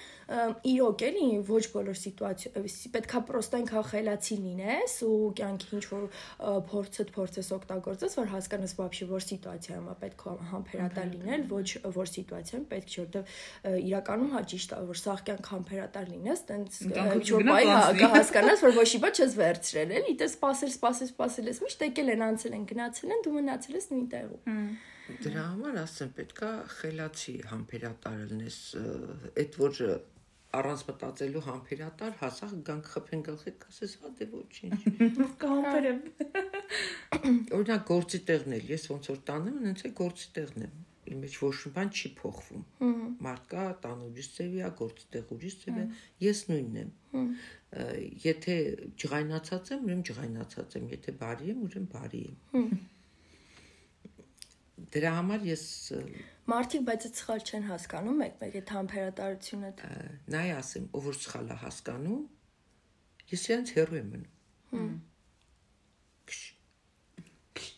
իրոք էլի ոչ բոլոր սիտուացիա պետքա պրոստը ինքան խելացի լինես ու կյանքի ինչ որ փորձդ փորձես օգտագործես, որ հասկանաս բաբշ չի որ սիտուացիայում է պետք համբերատար լինել, ոչ որ սիտուացիայում պետք չէ, որտեվ իրականում հա ճիշտ է որ սաղքյան համբերատար լինես, տենց միջով բայ հասկանաս, որ ոչ իբա չես վերցրել, էլի, դե սпасել, սпасել, սпасել ես, միշտ եկել են անցել են, գնացել են, դու մնացել ես նույն տեղում։ Դրա համար ասեմ, պետքա խելացի համբերատար լինես, այդ որ առանց մտածելու համբերատար հասա գանք խփեն գլխի կասես հա դե ոչինչ [laughs] կհամբերեմ [laughs] օրինակ գործի տեղն էլ ես ոնց որ տանում եմ ինձ է գործի տեղն եմ իմ մեջ ոչ մի բան չի փոխվում մարդկա տան ուրիշ ծևի է գործի տեղ ուրիշ ծև է ես նույնն եմ եթե ջղայնացած եմ ուրեմն ջղայնացած եմ եթե բարի եմ ուրեմն բարի եմ դրա համար ես Մարդիկ բայց այդ սխալ չեն հասկանում մեկ-մեկ այդ համբերատարությունը։ Նայ ասեմ, ով որ սխալ է հասկանում, ես իրենց հերո եմ մնում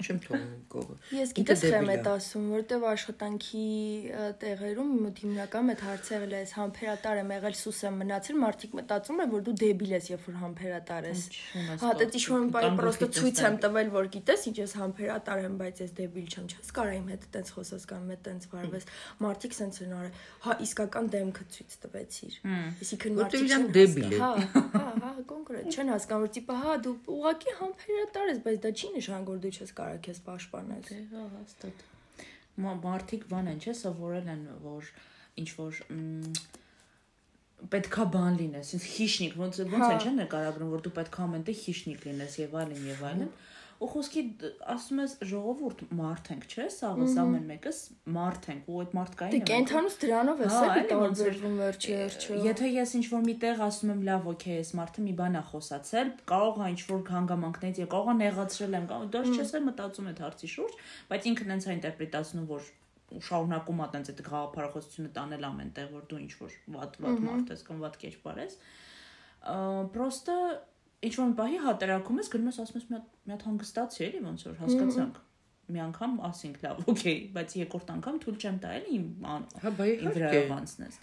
չեմ թողնում կողը։ Ես գիտես խեմ եմ ասում, որտեվ աշխատանքի տեղերում հիմնական այդ հարցերը ես համբերատար եմ եղել սուս եմ մնացել, մարդիկ մտածում են, որ դու դեբիլ ես, երբ որ համբերատար ես։ Հա, դա ինչ-որ մի բան պրոստը ցույց եմ տվել, որ գիտես, ինչ ես համբերատար եմ, բայց ես դեբիլ չեմ, չես կարա իմ հետ տենց խոսես կամ հետ տենց վարվես։ Մարդիկ սենց են արել։ Հա, իսկական դեմքը ցույց տվեցիր։ Այսինքն մարդիկ չեն դեբիլ։ Հա, հա, հա, կոնկրետ չեն հասկանում, որ տիպը հա դու ուղակի համբերատար ես, բայց դա չի նշան, որ դու չես կարա կարա քեզ պաշտպանել։ Դե հա հաստատ։ Մարդիկ բան են, չէ, սովորել են, որ ինչ որ պետքա բան լինես, ինձ հիշնիկ, ոնց ոնց են չէ նկարագրում, որ դու պետքա ամենտեղ հիշնիկ լինես եւ այլն եւ այլն։ Ա ու խոսքի ասում ես ժողովուրդ մարդ ենք, չէ՞, սաղս ամեն մեկս մարդ ենք ու այդ մարդկային Դե կենթանուս դրանով է սա տարբերվում վերջի վերջը։ Եթե ես ինչ որ միտեղ ասում եմ լավ, օքեյ, այս մարդը մի բան է խոսացել, կարող է ինչ որ հանգամանքներից եւ կարող է նեղացրել եմ, կամ դեռ չես էլ մտածում այդ հարցի շուրջ, բայց ինքն հենց է ինտերպրետացնում, որ շարունակում ա տենց այդ գաղափարախոսությունը տանել ամենտեղ որ դու ինչ որ վատ վատ մարդ ես կամ վատ կերպար ես պրոստը ինչ որ պահի հատարակում ես գնում ես ասում ես մի հատ մի հատ հանգստացի էլի ոնց որ հասկացանք մի անգամ ասինք լավ օքեյ բայց երկրորդ անգամ թույլ չեմ տա էլի իմ հա բայ իհարկե անցնես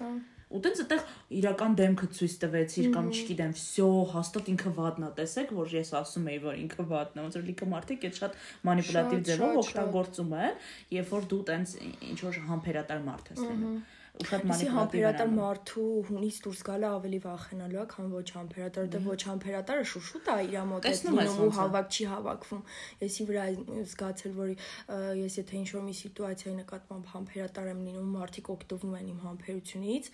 ու տենց այդտեղ իրական դեմքը ցույց տվեցիր կամ չգիտեմ վсё հաստատ ինքը վատնա տեսեք որ ես ասում եի որ ինքը վատնա ոնց որ լիքը մարդիկ այդ շատ մանիպուլատիվ ձևով օգտագործում են երբ որ դու տենց ինչ որ համբերատար մարդ ես լինում ու շատ մանիպուլատիվ մարդու հունից դուրս գալը ավելի վախենալու է, քան ոչ համբերատար, դե ոչ համբերատարը շուշուտ է իր մոտ է լինում ու հավաք չի հավաքվում։ Եսի վրա զգացել, որ ես եթե ինչ-որ մի սիտուացիայի նկատմամբ համբերատար եմ լինում, մարդիկ օգտվում են իմ համբերությունից,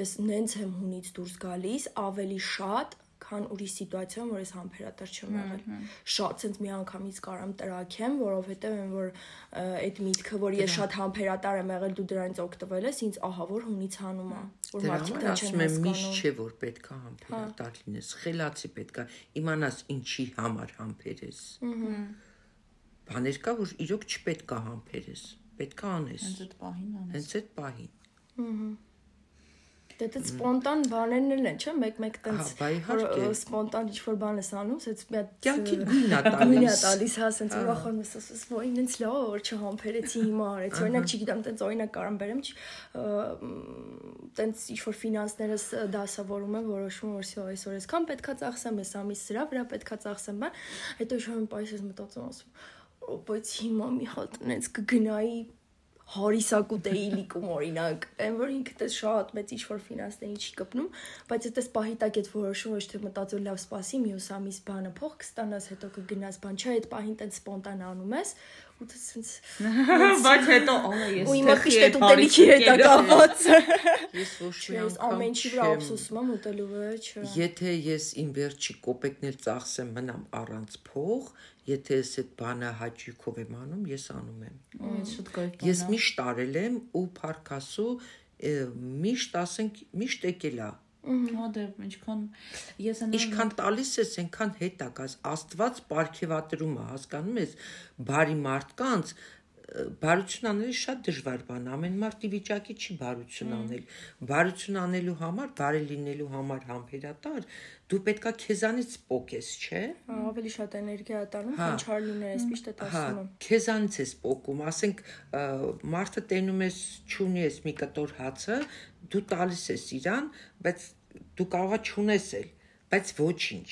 ես նենց եմ հունից դուրս գալիս ավելի շատ քան ուրիշ սիտուացիայում, որ ես համբերատար չեմ եղել։ Շատ ցենց մի անգամից կարամ տրակեմ, որովհետև այն որ այդ միտքը, որ ես շատ համբերատար եմ եղել, դու դրանից օգտվել ես, ինձ ահա որ հունից հանում է, որ մարդիկ դա չեն հասկանում։ Միշտ չէ որ պետքա համբերատար լինես, խելացի պետքա իմանաս ինչի համար համբերես։ Ահա բաներ կա, որ իրոք չպետք է համբերես, պետք է անես։ Հենց այդ պահին անես։ Հենց այդ պահին։ Ահա Դե դա սպոնտան բաներն էլ են, չէ՞, մեկ-մեկ տենց սպոնտան ինչ-որ բան ես անում, ասես մի հատ կյանքի գույնա տալիս։ Գույնա տալիս, հա, ասենց ուրախանում ես, ասես, ոյ, ինձ լավ, որ չհամբերեցի հիմա արեց։ Օրինակ, չգիտեմ, տենց օրինակ կարամ բերեմ, տենց ինչ-որ ֆինանսներս դասավորում եմ, որոշում որ սա այսօր այսքան պետքա ծախսեմ, այս ամիս սրա վրա պետքա ծախսեմ, բան, հետո ինչ-որ պայս ես մտածում ասում, բայց հիմա մի հատ նենց կգնայի հարիսակուտեի լիքում օրինակ, այն որ ինքդ է շատ մեծ ինչ-որ ֆինանսների չի կպնում, բայց այդպես պահի տակ այդ որոշում ոչ թե մտածել լավ սպասի մյուս ամիս բանը փող կստանաս, հետո կգնաս բան, չէ, այդ պահին տենց սպոնտան անում ես, ու դա սենց [laughs] բայց հետո ալա ես ու իմը խիշտ այդ ուտելիքի հետ է կապված ես ոչ մի ես ամեն ինչի վրա ափսոսում եմ ուտելու վրա չէ եթե ես իմ վերջի կոպեկն էլ ծախսեմ մնամ առանց փող եթե ես այդ բանը հաճույքով եմ անում ես անում եմ այս շատ գայթ ես միշտ արել եմ ու փարկասու միշտ ասենք միշտ եկել է Հա դե ինչքան ես անեմ Ինչքան տալիս ես, այնքան հետ է գաս։ Աստված ապարքեվատրում է, հասկանում ես, բարի մարդկանց բարություն անելը շատ դժվար բան Ամեն մարդ ի վիճակի չի բարություն անել։ Բարություն անելու համար, բարի լինելու համար համբերատար, դու պետքա քեզանից փոկես, չէ՞։ Ավելի շատ էներգիա տանում, քան չար լինել, այսպես է ասում։ Հա, քեզանից ես փոկում, ասենք մարդը տենում ես, ճունի ես մի կտոր հացը, դու տալիս ես իրան, բայց դու կարողա ճունես էլ, բայց ոչինչ։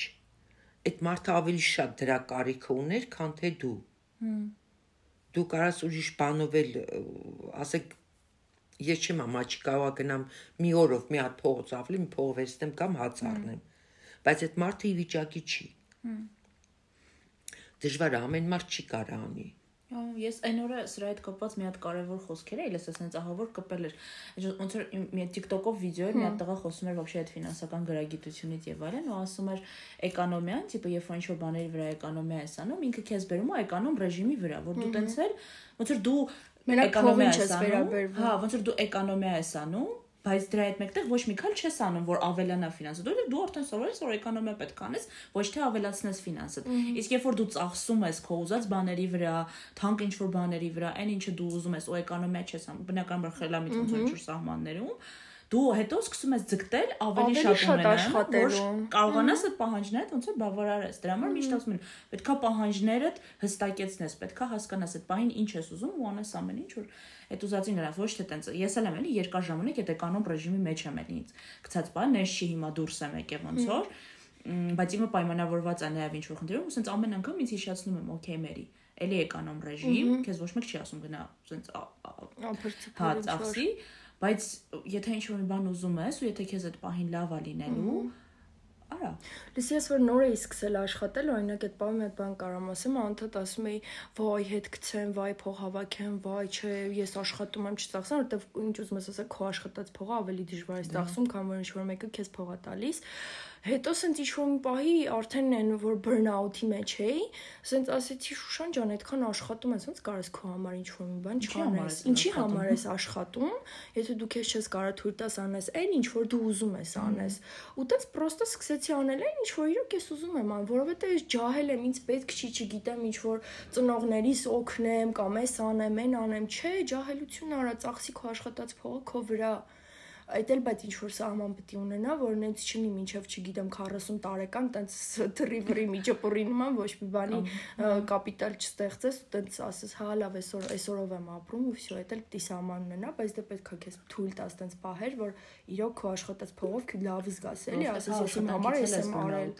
Այդ մարդը ավելի շատ դրա կարիքը ուներ, քան թե դու։ Հմ դու կարաս ուրիշ բանով էլ ասեք ես չեմ ամաչի կարող գնամ մի օրով մի հատ փողոց ավլի մի փող վերցնեմ կամ հաց առնեմ բայց այդ մարդը ի վիճակի չի դժվար ամեն մարդ չի կարող անի Ես այն օրը սրա հետ կապված մի հատ կարևոր խոսքեր էի, լսես հենց ահավոր կպել էր։ Ոնց որ մի TikTok-ով վիդեո էր, մի հատ տղա խոսում էր вообще այդ ֆինանսական գրագիտությունից եւ այլն, ու ասում էր էկոնոմիան, տիպը երբ ինչ որ բաների վրա էկոնոմիա ես անում, ինքը քեզ բերում է էկոնոմ ռեժիմի վրա, որ դու տենց էլ ոնց որ դու էկոնոմիա ես վերաբերվում։ Հա, ոնց որ դու էկոնոմիա ես անում, բայց դրա հետ մեկտեղ ոչ մի քիչ չես անում, որ ավելանա ֆինանսը։ Դու դու արդեն սովորել ես, որ էկոնոմիա պետք անես, ոչ թե ավելացնես ֆինանսը։ Իսկ երբ որ դու ծախսում ես քո ուզած բաների վրա, թանկ ինչ որ բաների վրա, այն ինչը դու ուզում ես, ու էկոնոմիա չես անում, բնականաբար խելամիտ ոնց որ սահմաններում, դու հետո սկսում ես ձգտել ավելի շատ ունենալ, որ կարողանաս այդ պահանջները ոնց որ բավարարես։ Դրա համար միշտ ասում են, պետքա պահանջներդ հստակեցնես, պետքա հասկանաս այդ պահին ինչ ես ուզում ու անես ամեն ինչ, որ այդ ուզածին գնաս, ոչ թե տենց։ Ես էլ եմ էլի երկար ժամանակ այդ էկանոմ ռեժիմի մեջ եմ էլի ինձ։ Գցած բան, ես չի հիմա դուրս եմ եկել ոնց որ բայց իմը պայմանավորված է նաև ինչ որ խնդիրով, ու սենց ամեն անգամ ինձ հիշացնում եմ, օքեյ մերի էլի էկանոմ ռեժիմ, քեզ ոչ մեկ չի ասում գնա, սենց հա ծախսի, բայց եթե ինչ-որ մի բան ուզում ես ու եթե քեզ այդ պահին լավ է լինելու, արա։ Լսի ես որ նոր էի սկսել աշխատել, օրինակ այդ բանը այդ բան կարամ ասեմ, անդադ ասում էի, վայ հետ գցեմ, վայ փող հավաքեմ, վայ չէ, ես աշխատում եմ չծախսեմ, որովհետև ինչ ուզում ես ասել, քո աշխատած փողը ավելի դժվար է ծախսում, քան որ ինչ որ մեկը քեզ փող է տալիս հետո սենց ինչ-որ մի պահի արդեն այն որ բըրնաութի մեջ էի, սենց ասեցի Շուշան ջան, այդքան աշխատում ես, ոնց կարես քո համար ինչ-որ մի բան չանես։ Ինչի համար ես աշխատում, եթե դու քեզ չես կարող թույլ տաս անես այն ինչ որ դու ուզում ես անես։ Ու տենց պրոստը սկսեցի անել այն ինչ որ իրոք ես ուզում եմ ան, որովհետեւ ես ջահել եմ, ինձ պետք չի, չգիտեմ, ինչ որ ծնողներիս օգնեմ կամ էս անեմ, այն անեմ, չէ, ջահելություն արա, ծախսի քո աշխատած փողը քո վրա այդ էլ բայց ինչ որ սահման պետք ունենա, որ նենց չնի մինչև չգիտեմ 40 տարեկան տենց թրիվրի միջապուրի նման ոչ մի բանի կապիտալ չստեղծես, տենց ասես հա լավ այսօր այսօրով եմ ապրում ու վсё, այդ էլ պետք է սահման ունենա, բայց դե պետք է քեզ թույլ տաս տենց պահեր, որ իրոք քո աշխատած փողով քու լավ զգաս էլի, ասես ես իմ համար ես եմ արել։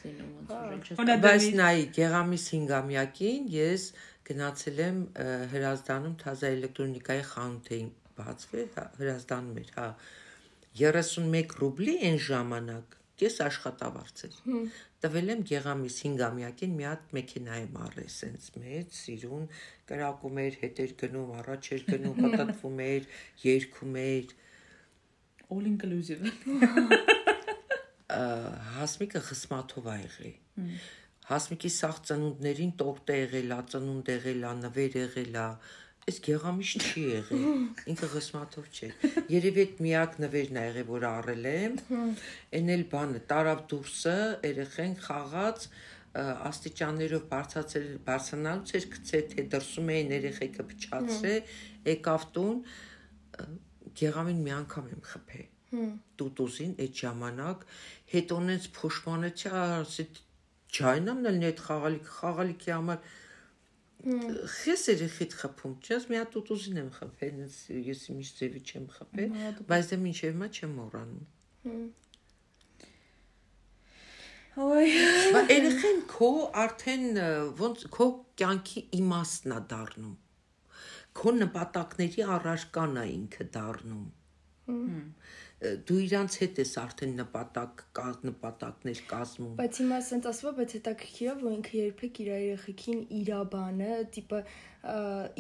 Բայց նայի Գեղամիս 5-ամյակին ես գնացել եմ հրազդանում թազա էլեկտրոնիկայի խանութ էին բացվել, հրազդանում էր, հա, 31 ռուբլի այն ժամանակ կես աշխատավարձ էր։ Տվել եմ Գեղամիս 5-ամյակին մի հատ մեքենա եմ առել, սենց մեծ, սիրուն, կրակում էր, հետեր գնում, առաջ էր գնում, [laughs] պատտվում էր, երգում էր։ All inclusive։ Հասմիկը խսմաթով ա եղել։ Հասմիկի սաղ ծնունդներին տորտ է եղել, ծնունդ եղել, նվեր եղել, Այս գեղամիշ չի եղել։ Ինքը խսմաթով չէ։ Երևի այդ միակ նվերն է եղել, որ առել եմ։ Էն էլ բանը տարավ դուրսը, երեխեն խաղաց աստիճաններով բարձացել բարձրանալուց էր գցե թե դրսում էին երեխեքը փչացրել, եկավ տուն գեղամին մի անգամ եմ խփել։ Տուտուսին այդ ժամանակ հետո նենց փոշմանեցի, ասի ջայնամն էլ նետ խաղալիք, խաղալիքի համար Խես երեխիդ խփում, չես մի հատ ուտուզին եմ խփել, ես միշտ ձևի չեմ խփել, բայց դե մինչև հիմա չեմ մոռանում։ Ոյ։ Բա երեխեն քո արդեն ոնց քո կյանքի իմաստն է դառնում։ Քո նպատակների առարկան է ինքը դառնում դու իրանց հետ ես արդեն նպատակ կա նպատակներ կազմում բայց հիմա ասենց է բայց հետաքրքիր է որ ինքը երբեք իր երեխեքին իրա բանը տիպը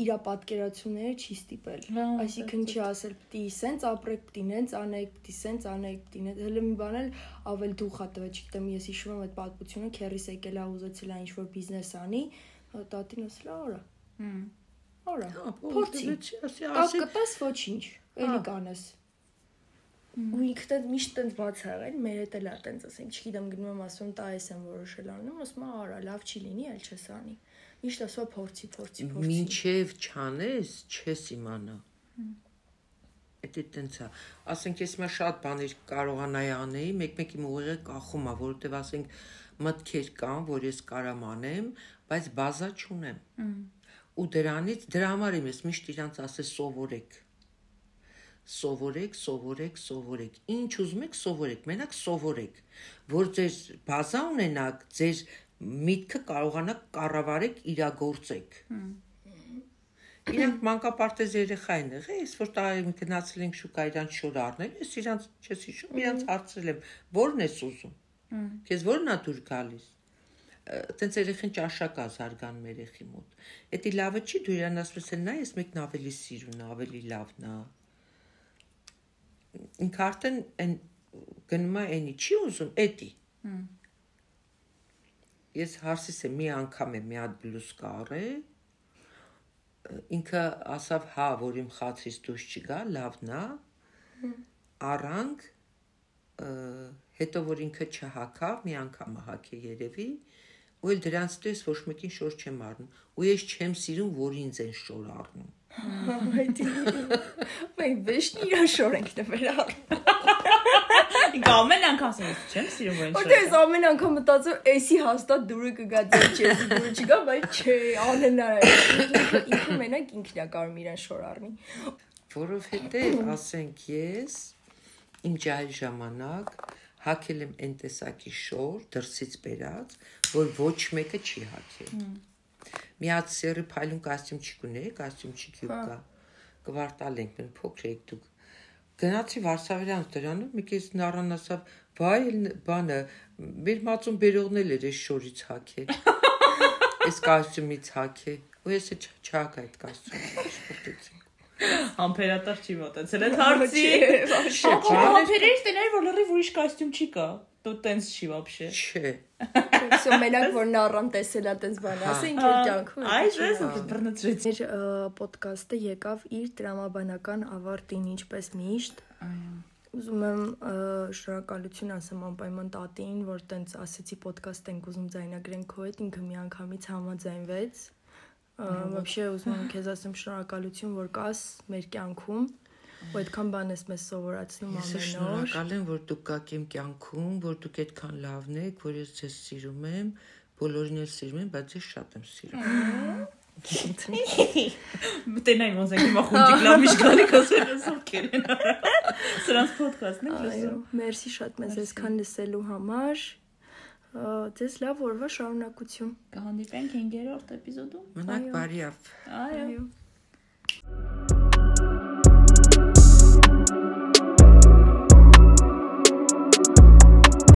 իրա պատկերացումները չի ստիպել այսինքն չի ասել պիտի սենց ապրեք պիտի նենց անեք պիտի սենց անեք պիտի նենց հələ մի բան էլ ավել դուխ է տվել չգիտեմ ես հիշում եմ այդ պատմությունը քերիս եկել է ուզեցել է ինչ որ բիզնես անի տատին ասել է արա Արա, փորձի։ Կապկտես ոչինչ, էլի կանես։ ու ինքն էլ միշտ տենց բաց է եղել մեր հետ էլ է տենց ասենք չգիտեմ գնում եմ ասում տա ես եմ որոշել անում ասում արա լավ չի լինի այլ չես անի միշտ ասում փորձի փորձի փորձի մինչև չանես չես իմանա Էդի տենց է ասենք ես մա շատ բաներ կարողանայի անեի մեկ-մեկ իմ ուղեղը կախում է որովհետև ասենք մտքեր կան որ ես կարամ անեմ բայց բազա չունեմ ու դրանից դրա համար եմ ես միշտ իրանց ասես սովորեք սովորեք, սովորեք, սովորեք։ Ինչ ուզում եք սովորեք, մենակ սովորեք, որ ձեր բազա ունենաք, ձեր միտքը կարողանաք կառավարեք, իրագործեք։ Իրանք մանկապարտեզ երեխա են եղել, ես որ տարի գնացել ենք շուկա իրանք շոր առնել, ես իրանք չես հիշում, իրանք հարցրել եմ, ո՞րն ես ուզում։ Քեզ ո՞րն է դուր գալիս։ Տենց երեխին ճաշակ է զարգանում երեխի մոտ։ Էդի լավը չի, դու իրան ասում ես, նա ես մեկն ավելի սիրուն, ավելի լավն է։ Ինքը արդեն այն գնում է այնի չի ուզում, էդի։ Ես հարցիս եմ մի անգամ եմ մի հատ բլուզկա առել ինքը ասավ հա որ իմ խացից դուրս չգա լավն է առանք հետո որ ինքը չհակավ մի անգամ հակե երևի ու էլ դրանց դես ոչ մեկին շոր չեմ առնում ու ես չեմ սիրում որ ինձ են շոր առնում Մենք վեշնի իր շոր ենք նվեր առնում։ ամեն անգամ ասում ես չեմ սիրում որ ինչ։ Որտե ես ամեն անգամ մտածում էսի հաստատ դուրը կգա դե չես դուրը չգա, բայց չէ, անենա է։ Ինքը մենակ ինքն է կարող իրան շոր առնի։ Որովհետև ասենք ես իմ ջահել ժամանակ հակել եմ այն տեսակի շոր դրսից բերած, որ ոչ մեկը չի հակել։ Մի հատ սերի փայլուն կոստյում չկունե, կոստյում չկյուկա։ Կվարտալ ենք փոքր եք դուք։ Գնացի Վարշավյան դրանում, մի քիչ նառան ասավ, «Վայ, բանը, մեր մածուն բերողն էլ էր այս շորից հակել»։ [laughs] Այս կոստյումից հակել։ Ու ես չհակ այդ կոստյումը, շփոթեցի։ Համբերատար չի մտածել այդ հարցի։ Вообще։ Համբերեր տեներ որ լրիվ ուրիշ կոստյում չի կա։ Դու տենց չի вообще։ Չէ։ Սա մենակ որ նառան տեսել է տես բան, ասա ինքը ջանքում։ Այս ես բռնեցրեց։ Մեր ոդկասթը եկավ իր դրամաբանական ավարտին, ինչպես միշտ։ Այո։ Ուզում եմ ը, շնորհակալություն ասեմ անպայման տատին, որ տենց ասեցի ոդկաստ ենք ուզում ձայնագրենք քո հետ, ինքը միանգամից համաձայնվեց։ Ա, Вообще ուզում եմ քեզ ասեմ շնորհակալություն, որ կաս մեր կյանքում, ու այդքան բան ես մեզ սովորացնում Ես ամեն օր։ շնորհակալ եմ, որ դուք կաք իմ կյանքում, որ դուք այդքան լավն եք, որ ես ձեզ սիրում եմ, բոլորին էլ սիրում եմ, բայց ես շատ եմ սիրում։ Մտենային ոնց ենք հիմա խունջիկ լավ միշտ գալի կասել ես ովքեր են։ [laughs] Սրանց ոդկասթն ենք Այո, լսում։ մերսի շատ մեզ այսքան լսելու համար։ Ա, Ձեզ լավ օրվա շարունակություն։ Կհանդիպենք 5-րդ էպիզոդում։ Մնաք Այո։ բարիավ։ Այո։ Այո։